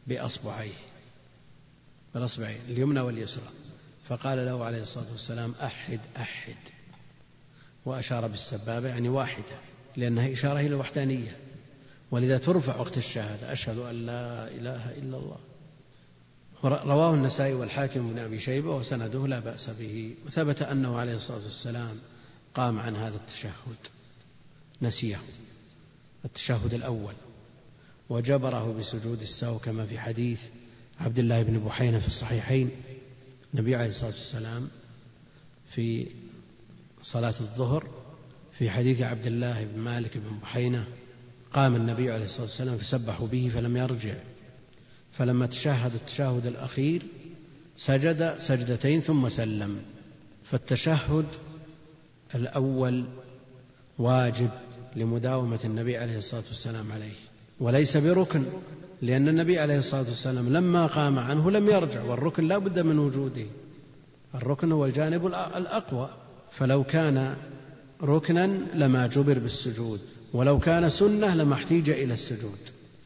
B: بأصبعيه بالأصبعين اليمنى واليسرى فقال له عليه الصلاة والسلام أحد أحد. وأشار بالسبابة يعني واحدة لأنها إشارة إلى الوحدانية. ولذا ترفع وقت الشهادة. أشهد أن لا إله إلا الله. رواه النسائي والحاكم بن أبي شيبة وسنده لا بأس به. وثبت أنه عليه الصلاة والسلام قام عن هذا التشهد. نسيه. التشهد الأول. وجبره بسجود السهو كما في حديث عبد الله بن بحينة في الصحيحين. النبي عليه الصلاة والسلام في صلاة الظهر في حديث عبد الله بن مالك بن بحينة قام النبي عليه الصلاة والسلام فسبحوا به فلم يرجع. فلما تشهد التشهد الأخير سجد سجدتين ثم سلم. فالتشهد الأول واجب لمداومة النبي عليه الصلاة والسلام عليه وليس بركن لأن النبي عليه الصلاة والسلام لما قام عنه لم يرجع والركن لا بد من وجوده. الركن هو الجانب الأقوى. فلو كان ركنا لما جبر بالسجود. ولو كان سنة لما احتيج إلى السجود.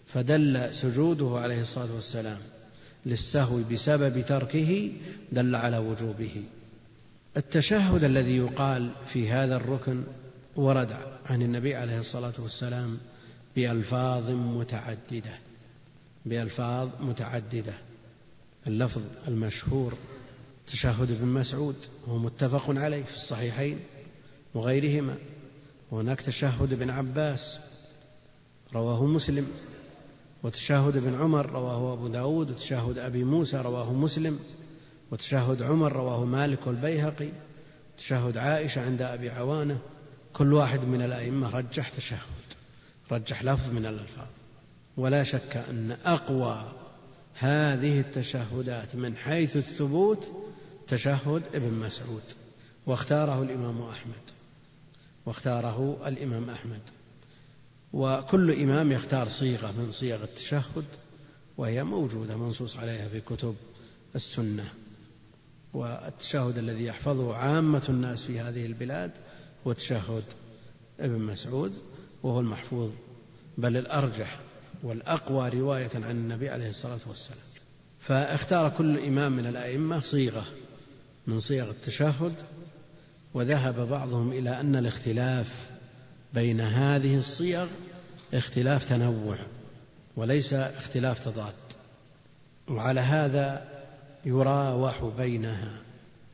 B: فدل سجوده عليه الصلاة والسلام للسهو بسبب تركه دل على وجوبه. التشهد الذي يقال في هذا الركن ورد عن النبي عليه الصلاة والسلام بألفاظ متعددة بألفاظ متعددة. اللفظ المشهور تشهد ابن مسعود وهو متفق عليه في الصحيحين وغيرهما. وهناك تشهد ابن عباس رواه مسلم وتشهد ابن عمر رواه أبو داود وتشهد أبي موسى رواه مسلم وتشهد عمر رواه مالك والبيهقي تشهد عائشة عند أبي عوانة كل واحد من الأئمة رجح تشهد رجح لفظ من الألفاظ. ولا شك أن أقوى هذه التشهدات من حيث الثبوت تشهد ابن مسعود واختاره الإمام أحمد. واختاره الإمام أحمد. وكل إمام يختار صيغة من صيغ التشهد وهي موجودة منصوص عليها في كتب السنة. والتشهد الذي يحفظه عامة الناس في هذه البلاد هو تشهد ابن مسعود وهو المحفوظ بل الأرجح والأقوى رواية عن النبي عليه الصلاة والسلام. فاختار كل إمام من الأئمة صيغة من صيغ التشهد وذهب بعضهم إلى أن الاختلاف بين هذه الصيغ اختلاف تنوع وليس اختلاف تضاد وعلى هذا يراوح بينها.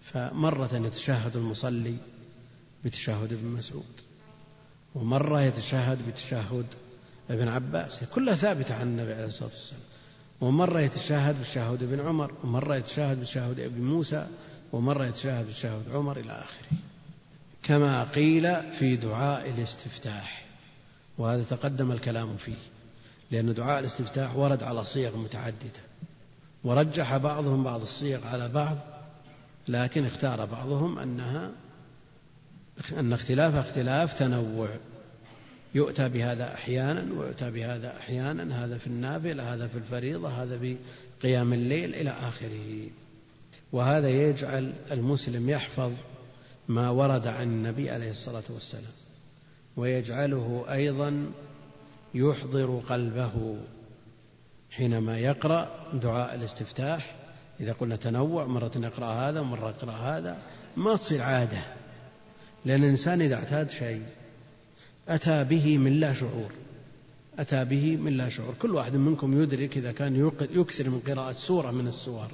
B: فمرة يتشهد المصلي بتشهد ابن مسعود ومرة يتشهد بتشهد ابن عباس كلها ثابتة عن النبي عليه الصلاة والسلام. ومرة يتشهد بتشهد ابن عمر ومرة يتشهد بتشهد ابن موسى ومرة يتشهد بتشهد عمر إلى آخره. كما قيل في دعاء الاستفتاح وهذا تقدم الكلام فيه لأن دعاء الاستفتاح ورد على صيغ متعددة ورجح بعضهم بعض الصيغ على بعض لكن اختار بعضهم أنها أن اختلافها اختلاف تنوع يؤتى بهذا أحيانا ويؤتى بهذا أحيانا هذا في النافلة هذا في الفريضة هذا في قيام الليل إلى آخره وهذا يجعل المسلم يحفظ ما ورد عن النبي عليه الصلاة والسلام ويجعله أيضا يحضر قلبه حينما يقرأ دعاء الاستفتاح. إذا قلنا تنوع مرة يقرأ هذا ومرة يقرأ هذا ما تصير عادة لأن الإنسان إذا اعتاد شيء أتى به من لا شعور أتى به من لا شعور. كل واحد منكم يدرك إذا كان يكثر من قراءة سورة من السور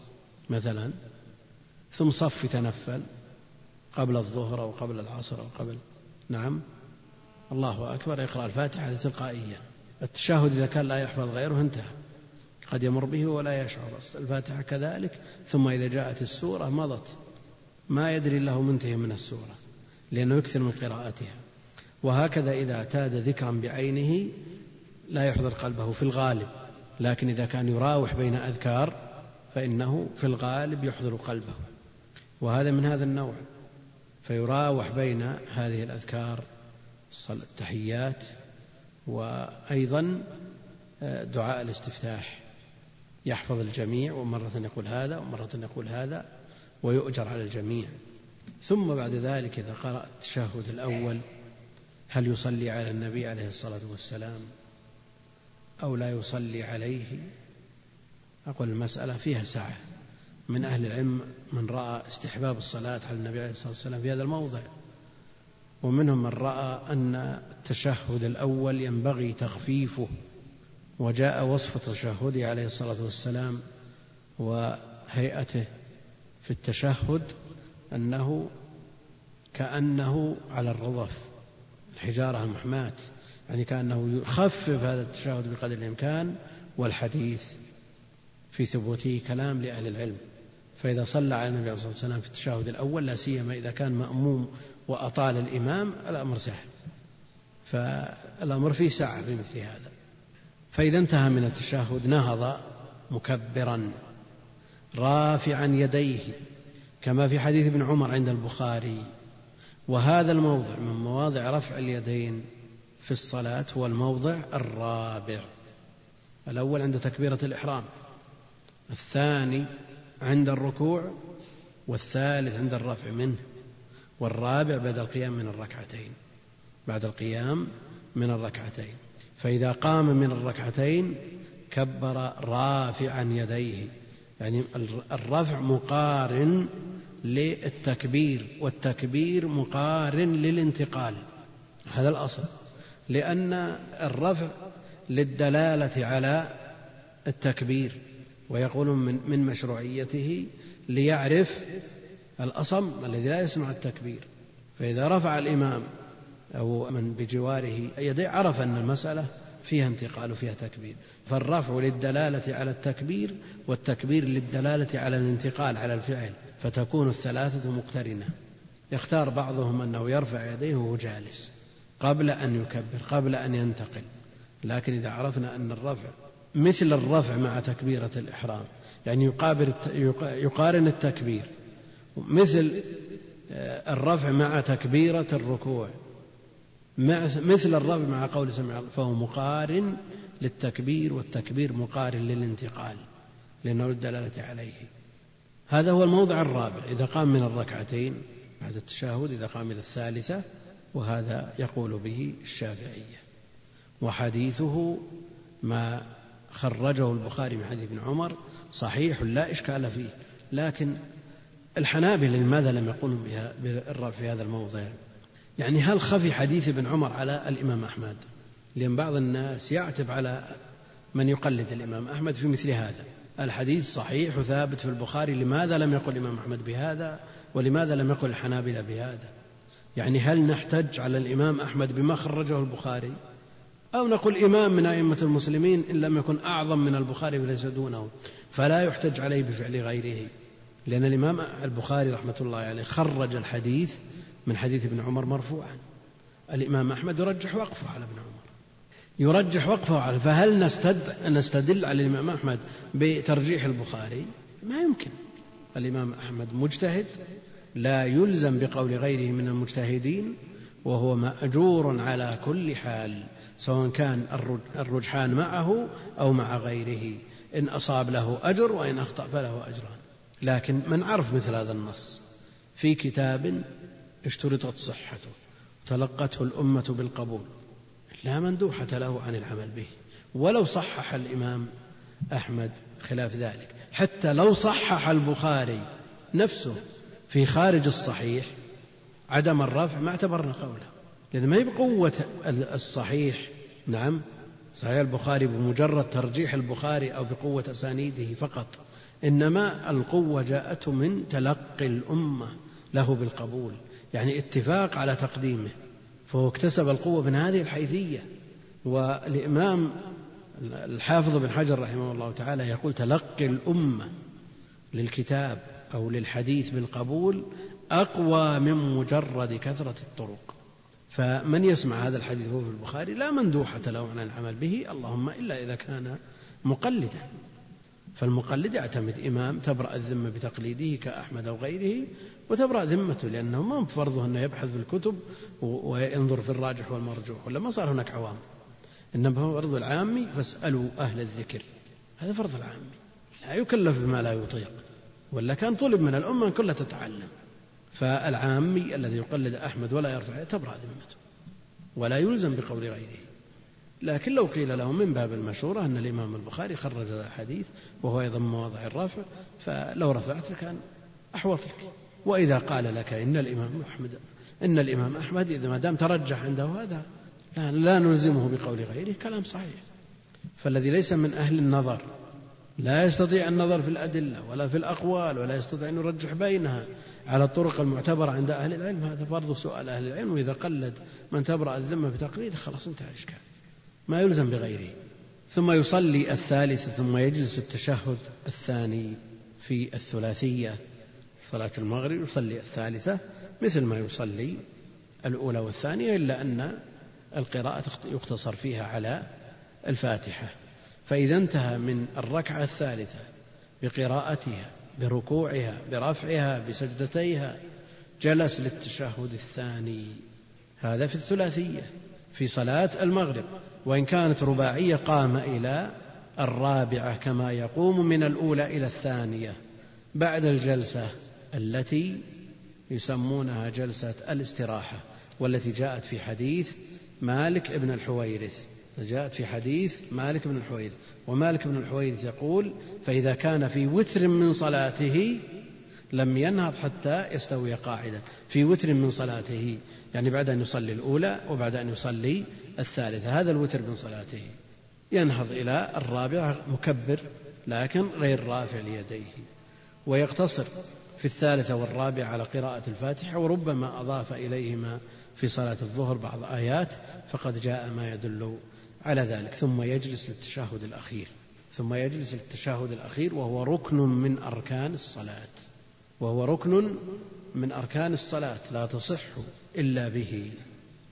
B: مثلا ثم صف يتنفل. قبل الظهر أو قبل العصر أو قبل. نعم. الله أكبر. يقرأ الفاتحة تلقائيا. التشهد إذا كان لا يحفظ غيره انتهى. قد يمر به ولا يشعر. الفاتحة كذلك. ثم إذا جاءت السورة مضت. ما يدري الله منتهي من السورة. لأنه يكثر من قراءتها. وهكذا إذا اعتاد ذكرا بعينه لا يحضر قلبه في الغالب. لكن إذا كان يراوح بين أذكار فإنه في الغالب يحضر قلبه. وهذا من هذا النوع. فيراوح بين هذه الأذكار التحيات وأيضا آه، دعاء الاستفتاح. يحفظ الجميع ومرة يقول هذا ومرة يقول هذا ويؤجر على الجميع. ثم بعد ذلك إذا قرأ التشهد الأول هل يصلي على النبي عليه الصلاة والسلام أو لا يصلي عليه؟ أقول المسألة فيها سعة من أهل العلم من رأى استحباب الصلاة على النبي عليه الصلاة والسلام في هذا الموضع. ومنهم من رأى أن التشهد الأول ينبغي تخفيفه وجاء وصف تشهده عليه الصلاة والسلام وهيئته في التشهد أنه كأنه على الرضف الحجارة المحماة يعني كأنه يخفف هذا التشهد بقدر الإمكان والحديث في ثبوته كلام لأهل العلم. فإذا صلى على النبي عليه الصلاة والسلام في التشهد الأول لا سيما إذا كان مأموم وأطال الإمام الأمر سهل. فالأمر فيه سعة في مثل هذا. فإذا انتهى من التشهد نهض مكبرا رافعا يديه كما في حديث ابن عمر عند البخاري. وهذا الموضع من مواضع رفع اليدين في الصلاة هو الموضع الرابع. الأول عند تكبيرة الإحرام. الثاني عند الركوع والثالث عند الرفع منه والرابع بعد القيام من الركعتين بعد القيام من الركعتين. فإذا قام من الركعتين كبر رافعا يديه. يعني الرفع مقارن للتكبير والتكبير مقارن للانتقال. هذا الأصل. لأن الرفع للدلالة على التكبير. ويقولون من, من مشروعيته ليعرف الأصم الذي لا يسمع التكبير. فإذا رفع الإمام أو من بجواره يديه عرف أن المسألة فيها انتقال وفيها تكبير. فالرفع للدلالة على التكبير والتكبير للدلالة على الانتقال على الفعل فتكون الثلاثة مقترنة. يختار بعضهم أنه يرفع يديه وهو جالس قبل أن يكبر قبل أن ينتقل. لكن إذا عرفنا أن الرفع مثل الرفع مع تكبيرة الإحرام. يعني يقابل يقارن التكبير. مثل آه، الرفع مع تكبيرة الركوع. مثل الرفع مع قول سمع فهو مقارن للتكبير والتكبير مقارن للانتقال لأنه الدلالة عليه. هذا هو الموضع الرابع. إذا قام من الركعتين بعد التشهد إذا قام إلى الثالثة وهذا يقول به الشافعية. وحديثه ما خرجه البخاري من حديث ابن عمر صحيح لا إشكال فيه لكن الحنابلة لماذا لم يقولوا بالرفع في هذا الموضع؟ يعني هل خفي حديث ابن عمر على الإمام أحمد؟ لأن بعض الناس يعتب على من يقلد الإمام أحمد في مثل هذا. الحديث صحيح وثابت في البخاري لماذا لم يقل الإمام أحمد بهذا؟ ولماذا لم يقل الحنابلة بهذا؟ يعني هل نحتج على الإمام أحمد بما خرجه البخاري؟ أو نقول إمام من أئمة المسلمين إن لم يكن أعظم من البخاري وليس دونه. فلا يحتج عليه بفعل غيره. لأن الإمام البخاري رحمة الله عليه خرج الحديث من حديث ابن عمر مرفوعا. الإمام أحمد يرجح وقفه على ابن عمر. يرجح وقفه على فهل نستد نستدل على الإمام أحمد بترجيح البخاري؟ ما يمكن. الإمام أحمد مجتهد لا يلزم بقول غيره من المجتهدين وهو مأجور على كل حال. سواء كان الرجحان معه أو مع غيره. إن أصاب له أجر وإن أخطأ فله أجران. لكن من عرف مثل هذا النص؟ في كتاب اشترطت صحته تلقته الأمة بالقبول. لا مندوحة له عن العمل به. ولو صحح الإمام أحمد خلاف ذلك. حتى لو صحح البخاري نفسه في خارج الصحيح عدم الرفع ما اعتبرنا قوله. لأن ما هي بقوة الصحيح؟ نعم. صحيح البخاري بمجرد ترجيح البخاري أو بقوة أسانيده فقط. إنما القوة جاءته من تلقي الأمة له بالقبول. يعني اتفاق على تقديمه. فهو اكتسب القوة من هذه الحيثية. والإمام الحافظ بن حجر رحمه الله تعالى يقول تلقي الأمة للكتاب أو للحديث بالقبول أقوى من مجرد كثرة الطرق. فمن يسمع هذا الحديث في البخاري لا مندوحة له عن العمل به اللهم إلا إذا كان مقلدا. فالمقلد يعتمد إمام تبرأ الذمة بتقليده كأحمد أو غيره وتبرأ ذمته لأنه ما بفرضه أنه يبحث في الكتب وينظر في الراجح والمرجوح ولا ما صار هناك عوام. إنما فرض العامي فاسألوا أهل الذكر. هذا فرض العامي لا يكلف بما لا يطيق. ولا كان طلب من الأمة كلها تتعلم. فالعامي الذي يقلد أحمد ولا يرفع تبرأ ذمته ولا يلزم بقول غيره. لكن لو قيل له من باب المشورة أن الإمام البخاري خرج هذا الحديث وهو أيضا مواضع الرفع فلو رفعت كان أحوط لك. وإذا قال لك إن الإمام أحمد إن الإمام أحمد إذا ما دام ترجح عنده هذا لا, لا نلزمه بقول غيره كلام صحيح. فالذي ليس من أهل النظر لا يستطيع النظر في الأدلة ولا في الأقوال ولا يستطيع أن يرجح بينها على الطرق المعتبرة عند أهل العلم هذا فرض سؤال أهل العلم. وإذا قلد من تبرأ الذمة بتقليده خلاص انتهى الإشكال. ما يلزم بغيره. ثم يصلي الثالث ثم يجلس التشهد الثاني في الثلاثية صلاة المغرب يصلي الثالثة مثل ما يصلي الأولى والثانية إلا أن القراءة يقتصر فيها على الفاتحة. فإذا انتهى من الركعة الثالثة بقراءتها بركوعها برفعها بسجدتيها. جلس للتشهد الثاني. هذا في الثلاثية في صلاة المغرب. وإن كانت رباعية قام إلى الرابعة كما يقوم من الأولى إلى الثانية بعد الجلسة التي يسمونها جلسة الاستراحة والتي جاءت في حديث مالك ابن الحويرث. جاءت في حديث مالك بن الحويرث ومالك بن الحويرث يقول فإذا كان في وتر من صلاته لم ينهض حتى يستوي قاعدا. في وتر من صلاته يعني بعد أن يصلي الأولى وبعد أن يصلي الثالثة. هذا الوتر من صلاته ينهض إلى الرابعة مكبر لكن غير رافع ليديه. ويقتصر في الثالثة والرابعة على قراءة الفاتحة وربما أضاف إليهما في صلاة الظهر بعض آيات فقد جاء ما يدل على ذلك. ثم يجلس للتشهد الأخير. ثم يجلس للتشهد الأخير وهو ركن من أركان الصلاة. وهو ركن من أركان الصلاة. لا تصح إلا به.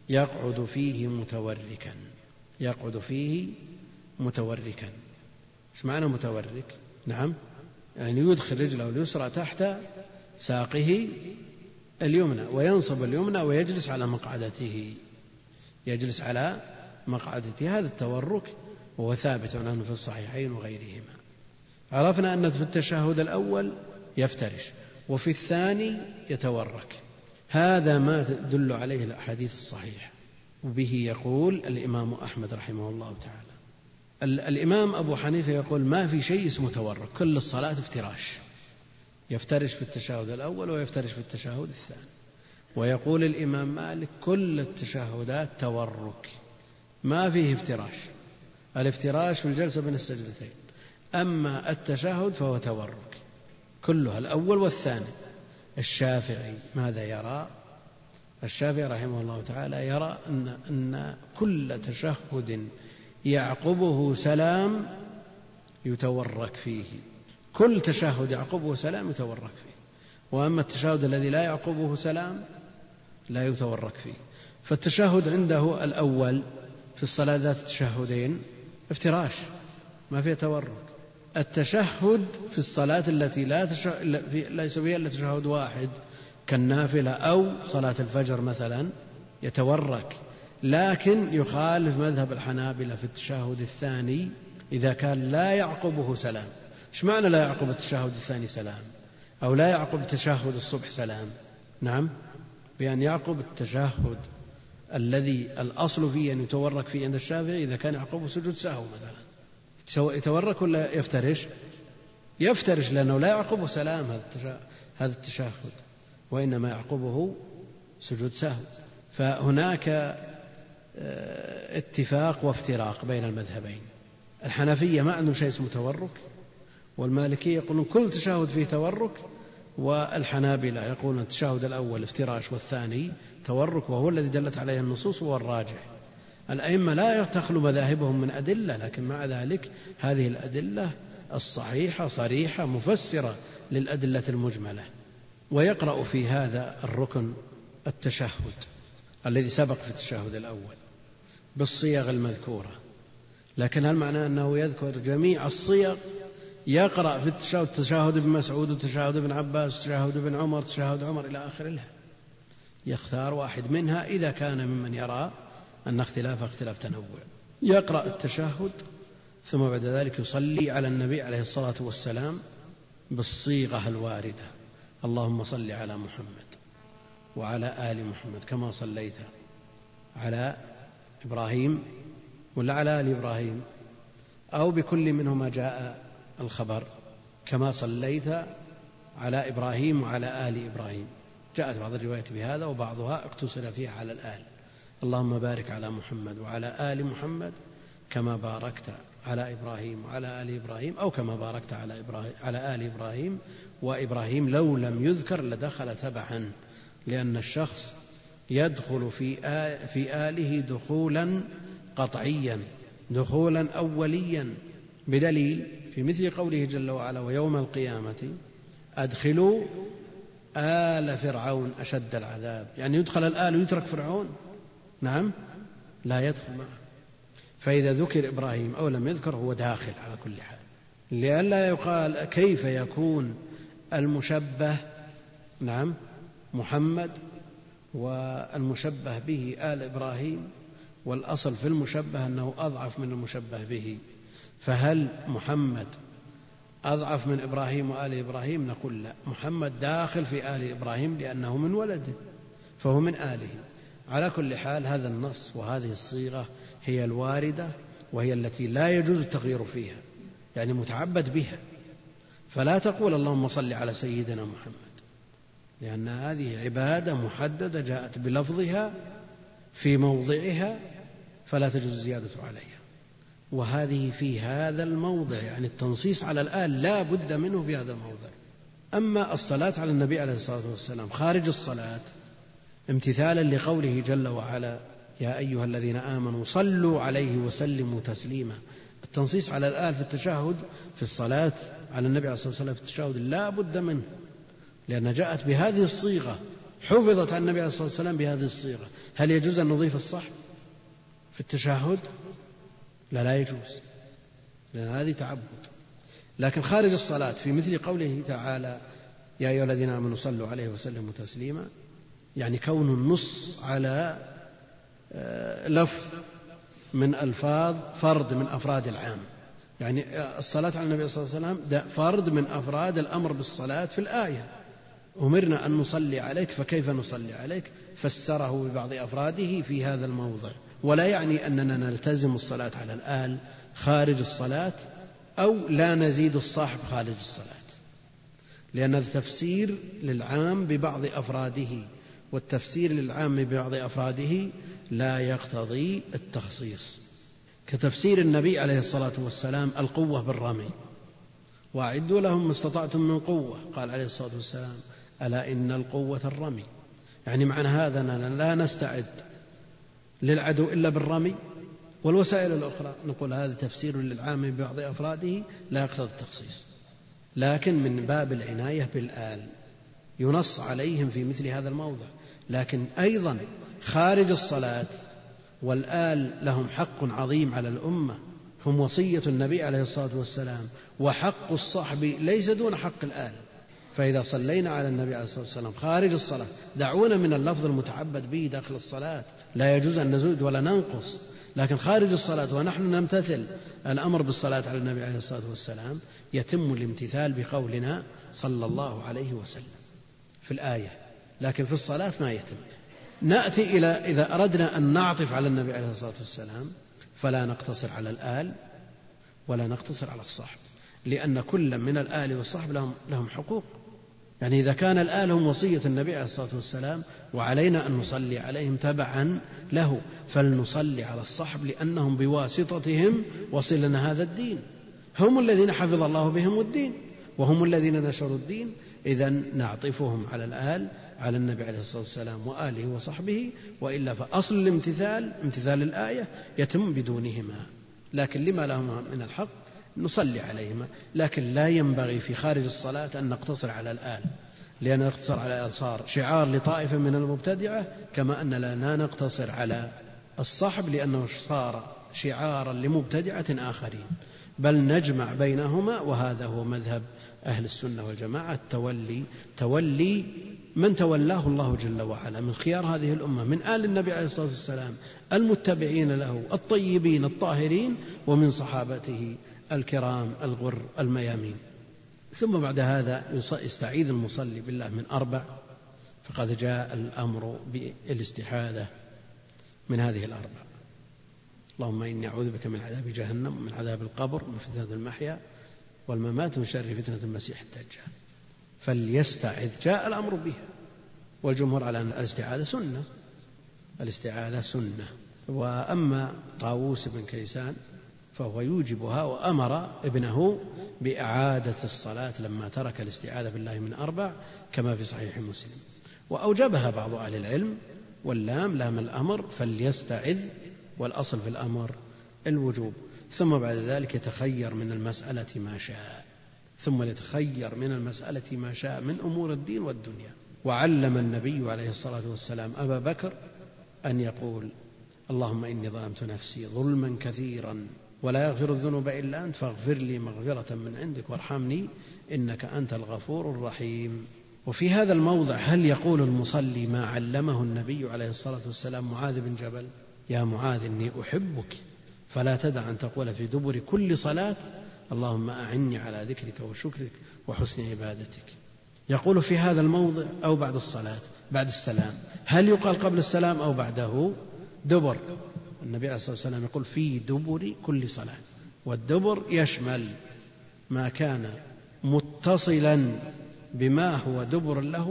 B: يقعد فيه متوركا. يقعد فيه متوركا. إيش معنى متورك؟ نعم. يعني يدخل رجله اليسرى تحت ساقه اليمنى وينصب اليمنى ويجلس على مقعدته. يجلس على مقعدته هذا التورك وهو ثابت عنه في الصحيحين وغيرهما. عرفنا أن في التشهد الأول يفترش وفي الثاني يتورك. هذا ما تدل عليه الأحاديث الصحيحة. وبه يقول الإمام أحمد رحمه الله تعالى. الإمام أبو حنيفة يقول ما في شيء اسمه تورك كل الصلاة افتراش. يفترش في التشهد الأول ويفترش في التشهد الثاني. ويقول الإمام مالك كل التشهدات تورك. ما فيه افتراش. الافتراش في الجلسة بين السجدتين. أما التشهد فهو تورك. كلها الأول والثاني. الشافعي ماذا يرى؟ الشافعي رحمه الله تعالى يرى أن, أن كل تشهد يعقبه سلام يتورك فيه. كل تشهد يعقبه سلام يتورك فيه. وأما التشهد الذي لا يعقبه سلام لا يتورك فيه. فالتشهد عنده الأول في الصلاة ذات التشهدين افتراش ما فيها تورك التشهد في الصلاة التي لا تشهد ليس فيها إلا تشهد واحد كالنافلة أو صلاة الفجر مثلا يتورك. لكن يخالف مذهب الحنابلة في التشهد الثاني إذا كان لا يعقبه سلام. إيش معنى لا يعقب التشهد الثاني سلام؟ أو لا يعقب تشهد الصبح سلام؟ نعم. بأن يعقب التشهد الذي الأصل فيه أن يتورك فيه عند الشافعي إذا كان يعقبه سجود سهو مثلا. يتورك ولا يفترش؟ يفترش لأنه لا يعقبه سلام هذا التشهد وإنما يعقبه سجود سهو. فهناك آه، اتفاق وافتراق بين المذهبين. الحنفية ما عندهم شيء اسمه تورك والمالكية يقولون كل تشهد فيه تورك والحنابلة يقولون التشهد الأول افتراش والثاني تورك وهو الذي دلت عليه النصوص وهو الراجح. الأئمة لا تخلو مذاهبهم من أدلة لكن مع ذلك هذه الأدلة الصحيحة صريحة مفسرة للأدلة المجملة. ويقرأ في هذا الركن التشهد الذي سبق في التشهد الأول بالصيغ المذكورة. لكن هل معناه أنه يذكر جميع الصيغ؟ يقرأ في التشهد تشهد ابن مسعود وتشهد ابن عباس تشهد ابن عمر تشهد عمر إلى آخر لها يختار واحد منها إذا كان ممن يرى أن اختلاف اختلاف تنوع. يقرأ التشهد ثم بعد ذلك يصلي على النبي عليه الصلاة والسلام بالصيغة الواردة. اللهم صل على محمد وعلى آل محمد كما صليت على إبراهيم ولا على آل إبراهيم. أو بكل منهما جاء الخبر كما صليت على إبراهيم وعلى آل إبراهيم. جاءت بعض الروايات بهذا وبعضها اقتصر فيها على الآل. اللهم بارك على محمد وعلى آل محمد كما باركت على إبراهيم وعلى آل إبراهيم أو كما باركت على إبراهيم على آل إبراهيم. وإبراهيم لو لم يذكر لدخل تبعا لأن الشخص يدخل في في آله دخولا قطعيا دخولا أوليا. بدليل في مثل قوله جل وعلا ويوم القيامة أدخلوا آل فرعون أشد العذاب. يعني يدخل الآل ويترك فرعون. نعم؟ لا يدخل معه. فإذا ذكر إبراهيم أو لم يذكر هو داخل على كل حال. لئلا يقال كيف يكون المشبه نعم محمد والمشبه به آل إبراهيم؟ والأصل في المشبه أنه أضعف من المشبه به. فهل محمد أضعف من إبراهيم وآل إبراهيم نقول لا. محمد داخل في آل إبراهيم لأنه من ولده فهو من آله. على كل حال هذا النص وهذه الصيغة هي الواردة وهي التي لا يجوز التغيير فيها يعني متعبد بها. فلا تقول اللهم صل على سيدنا محمد لأن هذه عبادة محددة جاءت بلفظها في موضعها فلا تجوز الزيادة عليها. وهذه في هذا الموضع يعني التنصيص على الآل لا بد منه في هذا الموضع. أما الصلاة على النبي عليه الصلاة والسلام خارج الصلاة امتثالا لقوله جل وعلا يا أيها الذين آمنوا صلوا عليه وسلموا تسليما. التنصيص على الآل في التشهد في الصلاة على النبي عليه الصلاة والسلام في التشهد لا بد منه لأن جاءت بهذه الصيغة حفظت عن النبي عليه الصلاة والسلام بهذه الصيغة. هل يجوز أن نضيف الصح في التشهد؟ لا لا يجوز. لأن هذه تعبد. لكن خارج الصلاة في مثل قوله تعالى يا أيها الذين آمنوا صلوا عليه وسلموا تسليما. يعني كون النص على آه، لفظ من ألفاظ فرد من أفراد العام. يعني الصلاة على النبي صلى الله عليه وسلم ده فرد من أفراد الأمر بالصلاة في الآية. أمرنا أن نصلي عليك فكيف نصلي عليك؟ فسره ببعض أفراده في هذا الموضع. ولا يعني أننا نلتزم الصلاة على الآل خارج الصلاة أو لا نزيد الصاحب خارج الصلاة لأن التفسير للعام ببعض أفراده والتفسير للعام ببعض أفراده لا يقتضي التخصيص. كتفسير النبي عليه الصلاة والسلام القوة بالرمي وأعدوا لهم ما استطعتم من قوة. قال عليه الصلاة والسلام ألا إن القوة الرمي؟ يعني معنى هذا أننا لا نستعد للعدو إلا بالرمي والوسائل الأخرى. نقول هذا تفسير للعام ببعض أفراده لا يقتضي التخصيص. لكن من باب العناية بالآل ينص عليهم في مثل هذا الموضع. لكن أيضا خارج الصلاة والآل لهم حق عظيم على الأمة. هم وصية النبي عليه الصلاة والسلام. وحق الصحب ليس دون حق الآل. فإذا صلينا على النبي عليه الصلاة والسلام خارج الصلاة. دعونا من اللفظ المتعبد به داخل الصلاة. لا يجوز أن نزود ولا ننقص. لكن خارج الصلاة ونحن نمتثل الأمر بالصلاة على النبي عليه الصلاة والسلام يتم الامتثال بقولنا صلى الله عليه وسلم في الآية. لكن في الصلاة ما يتم. نأتي إلى إذا أردنا أن نعطف على النبي عليه الصلاة والسلام فلا نقتصر على الآل ولا نقتصر على الصحب. لأن كل من الآل والصحب لهم, لهم حقوق. يعني إذا كان الآل هم وصية النبي عليه الصلاة والسلام وعلينا أن نصلي عليهم تبعا له فلنصلي على الصحب لأنهم بواسطتهم وصل لنا هذا الدين. هم الذين حفظ الله بهم الدين وهم الذين نشروا الدين. إذا نعطفهم على الآل على النبي عليه الصلاة والسلام وآله وصحبه وإلا فأصل الامتثال امتثال الآية يتم بدونهما. لكن لما لهما من الحق؟ نصلي عليهما لكن لا ينبغي في خارج الصلاة أن نقتصر على الآل لأن نقتصر على الآل صار شعار لطائفة من المبتدعة كما أن لا نقتصر على الصحب لأنه صار شعارا لمبتدعة آخرين. بل نجمع بينهما وهذا هو مذهب أهل السنة والجماعة التولي تولي من تولاه الله جل وعلا. من خيار هذه الأمة من آل النبي عليه الصلاة والسلام المتبعين له الطيبين الطاهرين ومن صحابته الكرام الغر الميامين. ثم بعد هذا يستعيذ المصلي بالله من أربع فقد جاء الأمر بالاستحاذة من هذه الأربع. اللهم إني أعوذ بك من عذاب جهنم ومن عذاب القبر ومن فتنة المحيا والممات ومن شر فتنة المسيح الدجال. فليستعذ. جاء الأمر بها والجمهور على أن الاستعاذة سنة. الاستعاذة سنة. وأما طاووس بن كيسان فهو يوجبها وأمر ابنه بإعادة الصلاة لما ترك الاستعاذة بالله من أربع كما في صحيح مسلم. وأوجبها بعض أهل العلم واللام لام الأمر فليستعذ والأصل في الأمر الوجوب. ثم بعد ذلك يتخير من المسألة ما شاء. ثم يتخير من المسألة ما شاء من أمور الدين والدنيا. وعلم النبي عليه الصلاة والسلام أبا بكر أن يقول اللهم إني ظلمت نفسي ظلما كثيرا ولا يغفر الذنوب إلا أنت فاغفر لي مغفرة من عندك وارحمني إنك أنت الغفور الرحيم. وفي هذا الموضع هل يقول المصلي ما علمه النبي عليه الصلاة والسلام معاذ بن جبل؟ يا معاذ إني أحبك فلا تدع أن تقول في دبر كل صلاة اللهم أعني على ذكرك وشكرك وحسن عبادتك. يقول في هذا الموضع أو بعد الصلاة بعد السلام هل يقال قبل السلام أو بعده؟ دبر. النبي عليه الصلاة والسلام يقول في دبر كل صلاة والدبر يشمل ما كان متصلا بما هو دبر له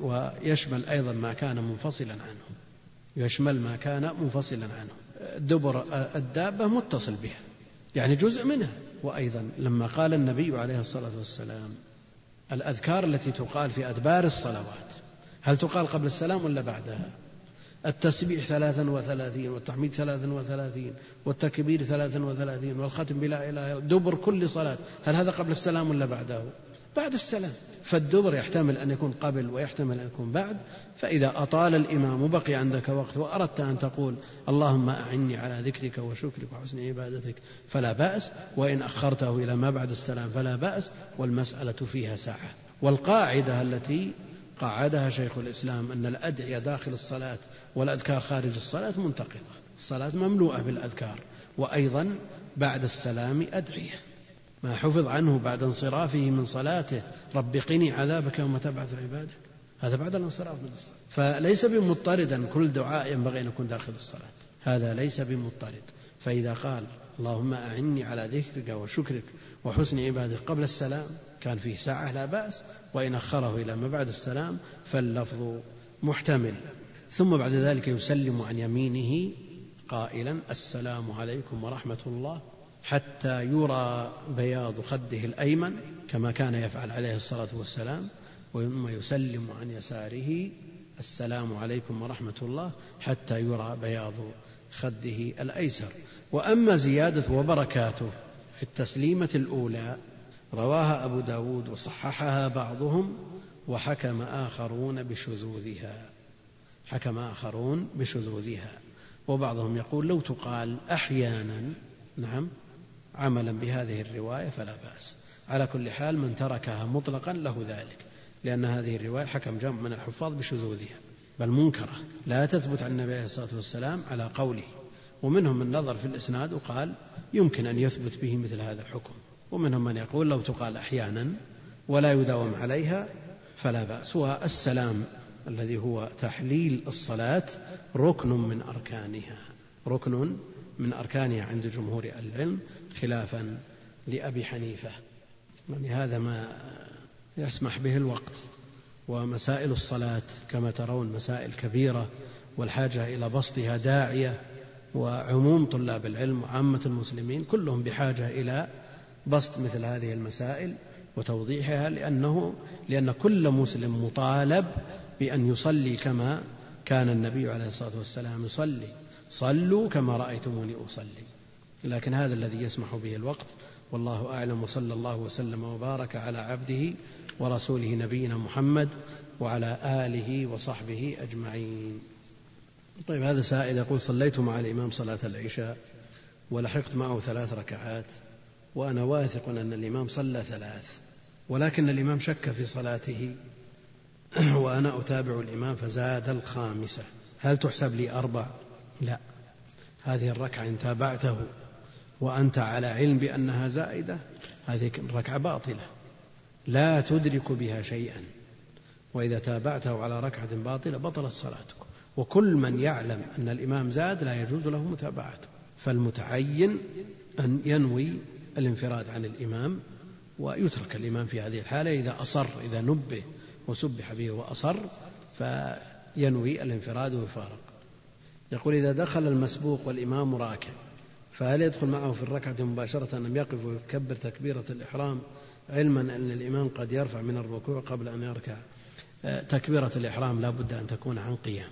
B: ويشمل أيضا ما كان منفصلا عنه يشمل ما كان منفصلا عنه. دبر الدابة متصل بها يعني جزء منها. وأيضا لما قال النبي عليه الصلاة والسلام الأذكار التي تقال في أدبار الصلوات هل تقال قبل السلام ولا بعدها؟ التسبيح ثلاثا وثلاثين والتحميد ثلاثا وثلاثين والتكبير ثلاثا وثلاثين والختم بلا إله إلا دبر كل صلاة. هل هذا قبل السلام ولا بعده؟ بعد السلام. فالدبر يحتمل أن يكون قبل ويحتمل أن يكون بعد. فإذا أطال الإمام وبقي عندك وقت وأردت أن تقول اللهم أعني على ذكرك وشكرك وحسن عبادتك فلا بأس وإن أخرته إلى ما بعد السلام فلا بأس والمسألة فيها ساعة والقاعدة التي قعدها شيخ الإسلام أن الأدعية داخل الصلاة والأذكار خارج الصلاة منتقضة. الصلاة مملوءة بالأذكار. وأيضا بعد السلام أدعية. ما حفظ عنه بعد انصرافه من صلاته. رب قني عذابك يوم تبعث عبادك هذا بعد الانصراف من الصلاة. فليس بمضطردا كل دعاء ينبغي أن يكون داخل الصلاة. هذا ليس بمضطرد. فإذا قال اللهم أعني على ذكرك وشكرك وحسن عبادك قبل السلام كان فيه ساعة لا بأس وإن أخره إلى ما بعد السلام فاللفظ محتمل. ثم بعد ذلك يسلم عن يمينه قائلا السلام عليكم ورحمة الله حتى يرى بياض خده الأيمن كما كان يفعل عليه الصلاة والسلام ثم يسلم عن يساره السلام عليكم ورحمة الله حتى يرى بياض خده الأيسر. وأما زيادة وبركاته في التسليمة الأولى رواها أبو داود وصححها بعضهم وحكم آخرون بشذوذها. حكم آخرون بشذوذها. وبعضهم يقول لو تقال أحيانا نعم عملا بهذه الرواية فلا بأس. على كل حال من تركها مطلقا له ذلك لأن هذه الرواية حكم جمع من الحفاظ بشذوذها. بل منكرة. لا تثبت عن النبي عليه الصلاة والسلام على قوله. ومنهم من نظر في الإسناد وقال يمكن أن يثبت به مثل هذا الحكم. ومنهم من يقول لو تقال أحيانا ولا يداوم عليها فلا بأس. والسلام الذي هو تحليل الصلاة ركن من أركانها. ركن من أركانها عند جمهور العلم خلافا لأبي حنيفة. يعني هذا ما يسمح به الوقت. ومسائل الصلاة كما ترون مسائل كبيرة والحاجة إلى بسطها داعية وعموم طلاب العلم وعامة المسلمين كلهم بحاجة إلى بسط مثل هذه المسائل وتوضيحها لأنه لأن كل مسلم مطالب بأن يصلي كما كان النبي عليه الصلاة والسلام يصلي. صلوا كما رأيتموني أصلي. لكن هذا الذي يسمح به الوقت والله أعلم وصلى الله وسلم وبارك على عبده ورسوله نبينا محمد وعلى آله وصحبه أجمعين. طيب هذا سائل يقول صليت مع الإمام صلاة العشاء ولحقت معه ثلاث ركعات وأنا واثق أن الإمام صلى ثلاث ولكن الإمام شك في صلاته. وأنا أتابع الإمام فزاد الخامسة. هل تحسب لي أربع؟ لا. هذه الركعة إن تابعته وأنت على علم بأنها زائدة هذه الركعة باطلة. لا تدرك بها شيئا. وإذا تابعته على ركعة باطلة بطلت صلاتك. وكل من يعلم أن الإمام زاد لا يجوز له متابعته. فالمتعين أن ينوي الانفراد عن الإمام ويترك الإمام في هذه الحالة إذا أصر إذا نبه. وسبح به وأصر فينوي الانفراد ويفارق يقول إذا دخل المسبوق والإمام راكع فهل يدخل معه في الركعة مباشرة أم يقف ويكبر تكبيرة الإحرام؟ علما أن الإمام قد يرفع من الركوع قبل أن يركع. آه، تكبيرة الإحرام لا بد أن تكون عن قيام.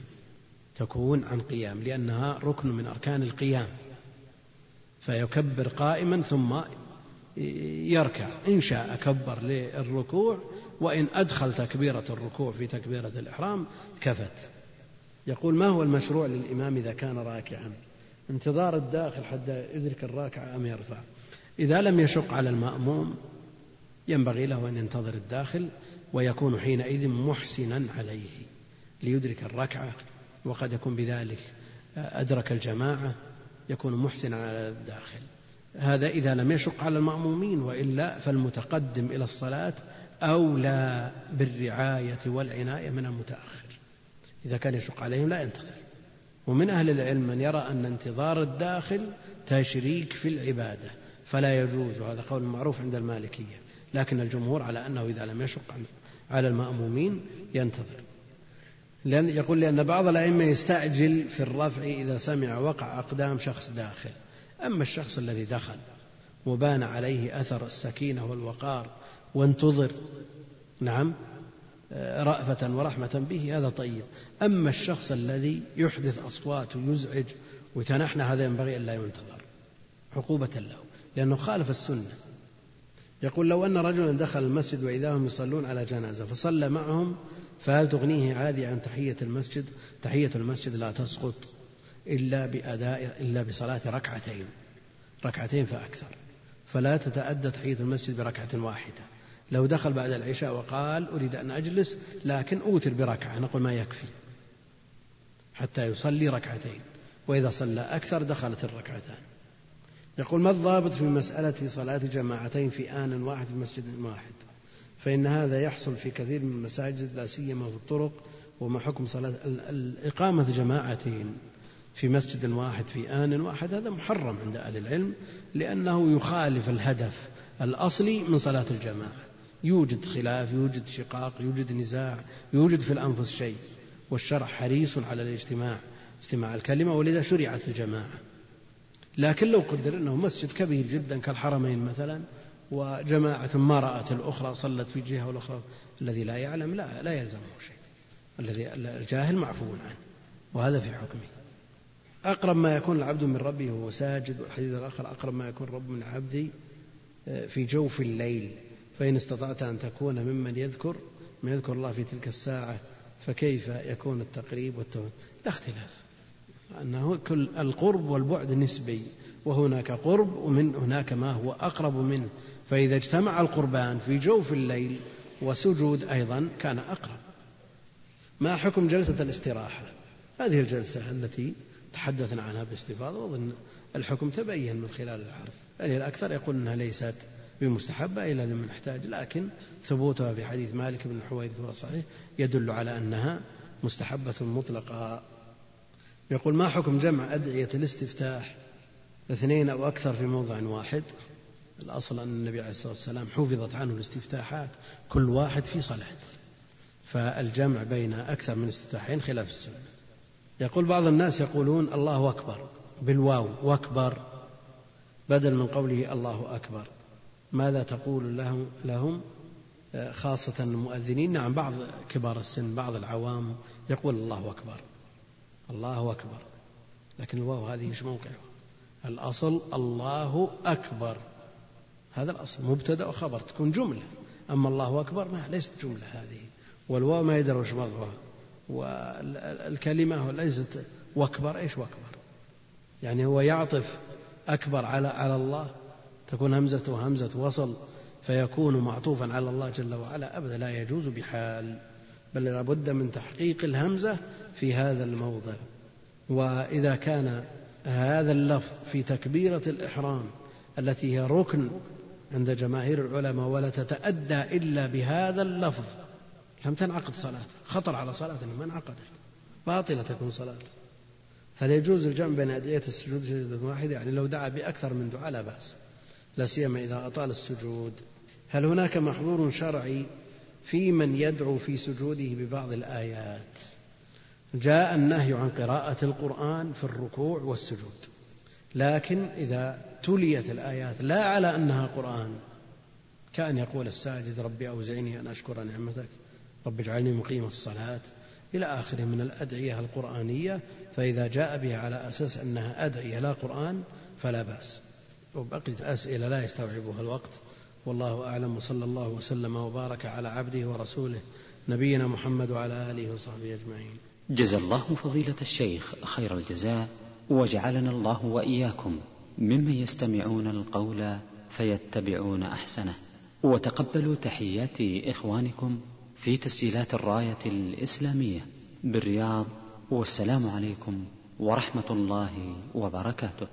B: تكون عن قيام لأنها ركن من أركان القيام. فيكبر قائما ثم يركع. إن شاء كبر للركوع وإن أدخل تكبيرة الركوع في تكبيرة الإحرام كفت. يقول ما هو المشروع للإمام إذا كان راكعا؟ انتظار الداخل حتى يدرك الراكع أم يرفع. إذا لم يشق على المأموم ينبغي له أن ينتظر الداخل ويكون حينئذ محسنا عليه ليدرك الركعة وقد يكون بذلك أدرك الجماعة يكون محسنا على الداخل. هذا إذا لم يشق على المأمومين وإلا فالمتقدم إلى الصلاة أولى بالرعاية والعناية من المتأخر. إذا كان يشق عليهم لا ينتظر. ومن أهل العلم من يرى أن انتظار الداخل تشريك في العبادة فلا يجوز وهذا قول معروف عند المالكية. لكن الجمهور على أنه إذا لم يشق على المأمومين ينتظر. لأن يقول لأن بعض الأئمة يستعجل في الرفع إذا سمع وقع أقدام شخص داخل. أما الشخص الذي دخل وبان عليه أثر السكينة والوقار وانتظر. نعم. رأفة ورحمة به هذا طيب. أما الشخص الذي يحدث أصوات ويزعج ويتنحنى هذا ينبغي أن لا ينتظر. عقوبة له لأنه خالف السنة. يقول لو أن رجلا دخل المسجد وإذا هم يصلون على جنازة فصلى معهم فهل تغنيه هذه عن تحية المسجد؟ تحية المسجد لا تسقط إلا بأداء إلا بصلاة ركعتين. ركعتين فأكثر. فلا تتأدى تحية المسجد بركعة واحدة. لو دخل بعد العشاء وقال أريد أن أجلس لكن أوتر بركعة نقول ما يكفي. حتى يصلي ركعتين وإذا صلى أكثر دخلت الركعتان. يقول ما الضابط في مسألة صلاة جماعتين في آن واحد في مسجد واحد؟ فإن هذا يحصل في كثير من المساجد لا سيما في الطرق وما حكم صلاة إقامة جماعتين في مسجد واحد في آن واحد؟ هذا محرم عند أهل العلم لأنه يخالف الهدف الأصلي من صلاة الجماعة. يوجد خلاف يوجد شقاق يوجد نزاع يوجد في الأنفس شيء. والشرع حريص على الاجتماع اجتماع الكلمة ولذا شرعت الجماعة. لكن لو قدر أنه مسجد كبير جدا كالحرمين مثلا وجماعة ما رأت الأخرى صلت في جهة والأخرى الذي لا يعلم لا لا يلزمه شيء. الذي الجاهل معفو عنه وهذا في حكمه. أقرب ما يكون العبد من ربه وهو ساجد والحديث الآخر أقرب ما يكون رب من عبدي آه، في جوف الليل. فإن استطعت أن تكون ممن يذكر من يذكر الله في تلك الساعة فكيف يكون التقريب والتوبة؟ لا اختلاف. أنه كل القرب والبعد نسبي وهناك قرب ومن هناك ما هو أقرب منه. فإذا اجتمع القربان في جوف الليل وسجود أيضا كان أقرب. ما حكم جلسة الاستراحة؟ هذه الجلسة التي تحدثنا عنها باستفاضة وأظن الحكم تبين من خلال الحرف يعني الأكثر؟ يقول أنها ليست بمستحبة إلا لمن احتاج لكن ثبوتها في حديث مالك بن الحويرث هو صحيح يدل على أنها مستحبة مطلقة. يقول ما حكم جمع أدعية الاستفتاح اثنين أو أكثر في موضع واحد؟ الأصل أن النبي عليه الصلاة والسلام حفظت عنه الاستفتاحات كل واحد في صلاة فالجمع بين أكثر من استفتاحين خلاف السنة. يقول بعض الناس يقولون الله أكبر بالواو وأكبر بدل من قوله الله أكبر. ماذا تقول لهم, لهم؟ خاصة المؤذنين. نعم بعض كبار السن بعض العوام يقول الله أكبر. الله أكبر. لكن الواو هذه إيش موقعها الأصل الله أكبر. هذا الأصل. مبتدأ وخبر تكون جملة. أما الله أكبر ما ليست جملة هذه. والواو ما يدري وش مرضها والكلمة ليست وأكبر. إيش وأكبر؟ يعني هو يعطف أكبر على على الله؟ تكون همزة همزة وصل فيكون معطوفا على الله جل وعلا. أبدا لا يجوز بحال بل لابد من تحقيق الهمزة في هذا الموضع. وإذا كان هذا اللفظ في تكبيرة الإحرام التي هي ركن عند جماهير العلماء ولا تتأدى إلا بهذا اللفظ لم تنعقد صلاة. خطر على صلاة ما انعقدت. باطلة تكون صلاة. هل يجوز الجمع بين أدعية السجود واحدة يعني لو دعا بأكثر من دعاء لا بأس. لا سيما إذا أطال السجود. هل هناك محظور شرعي في من يدعو في سجوده ببعض الآيات؟ جاء النهي عن قراءة القرآن في الركوع والسجود. لكن إذا تليت الآيات لا على أنها قرآن كأن يقول الساجد ربي أوزعني أن أشكر نعمتك رب اجعلني مقيم الصلاة إلى آخره من الأدعية القرآنية فإذا جاء بها على أساس أنها أدعية لا قرآن فلا بأس. وبقيت أسئلة لا يستوعبها الوقت. والله أعلم وصلى الله وسلم وبارك على عبده ورسوله نبينا محمد وعلى آله وصحبه أجمعين.
A: جزا الله فضيلة الشيخ خير الجزاء وجعلنا الله وإياكم ممن يستمعون القول فيتبعون أحسنه. وتقبلوا تحيات إخوانكم في تسجيلات الراية الإسلامية بالرياض والسلام عليكم ورحمة الله وبركاته.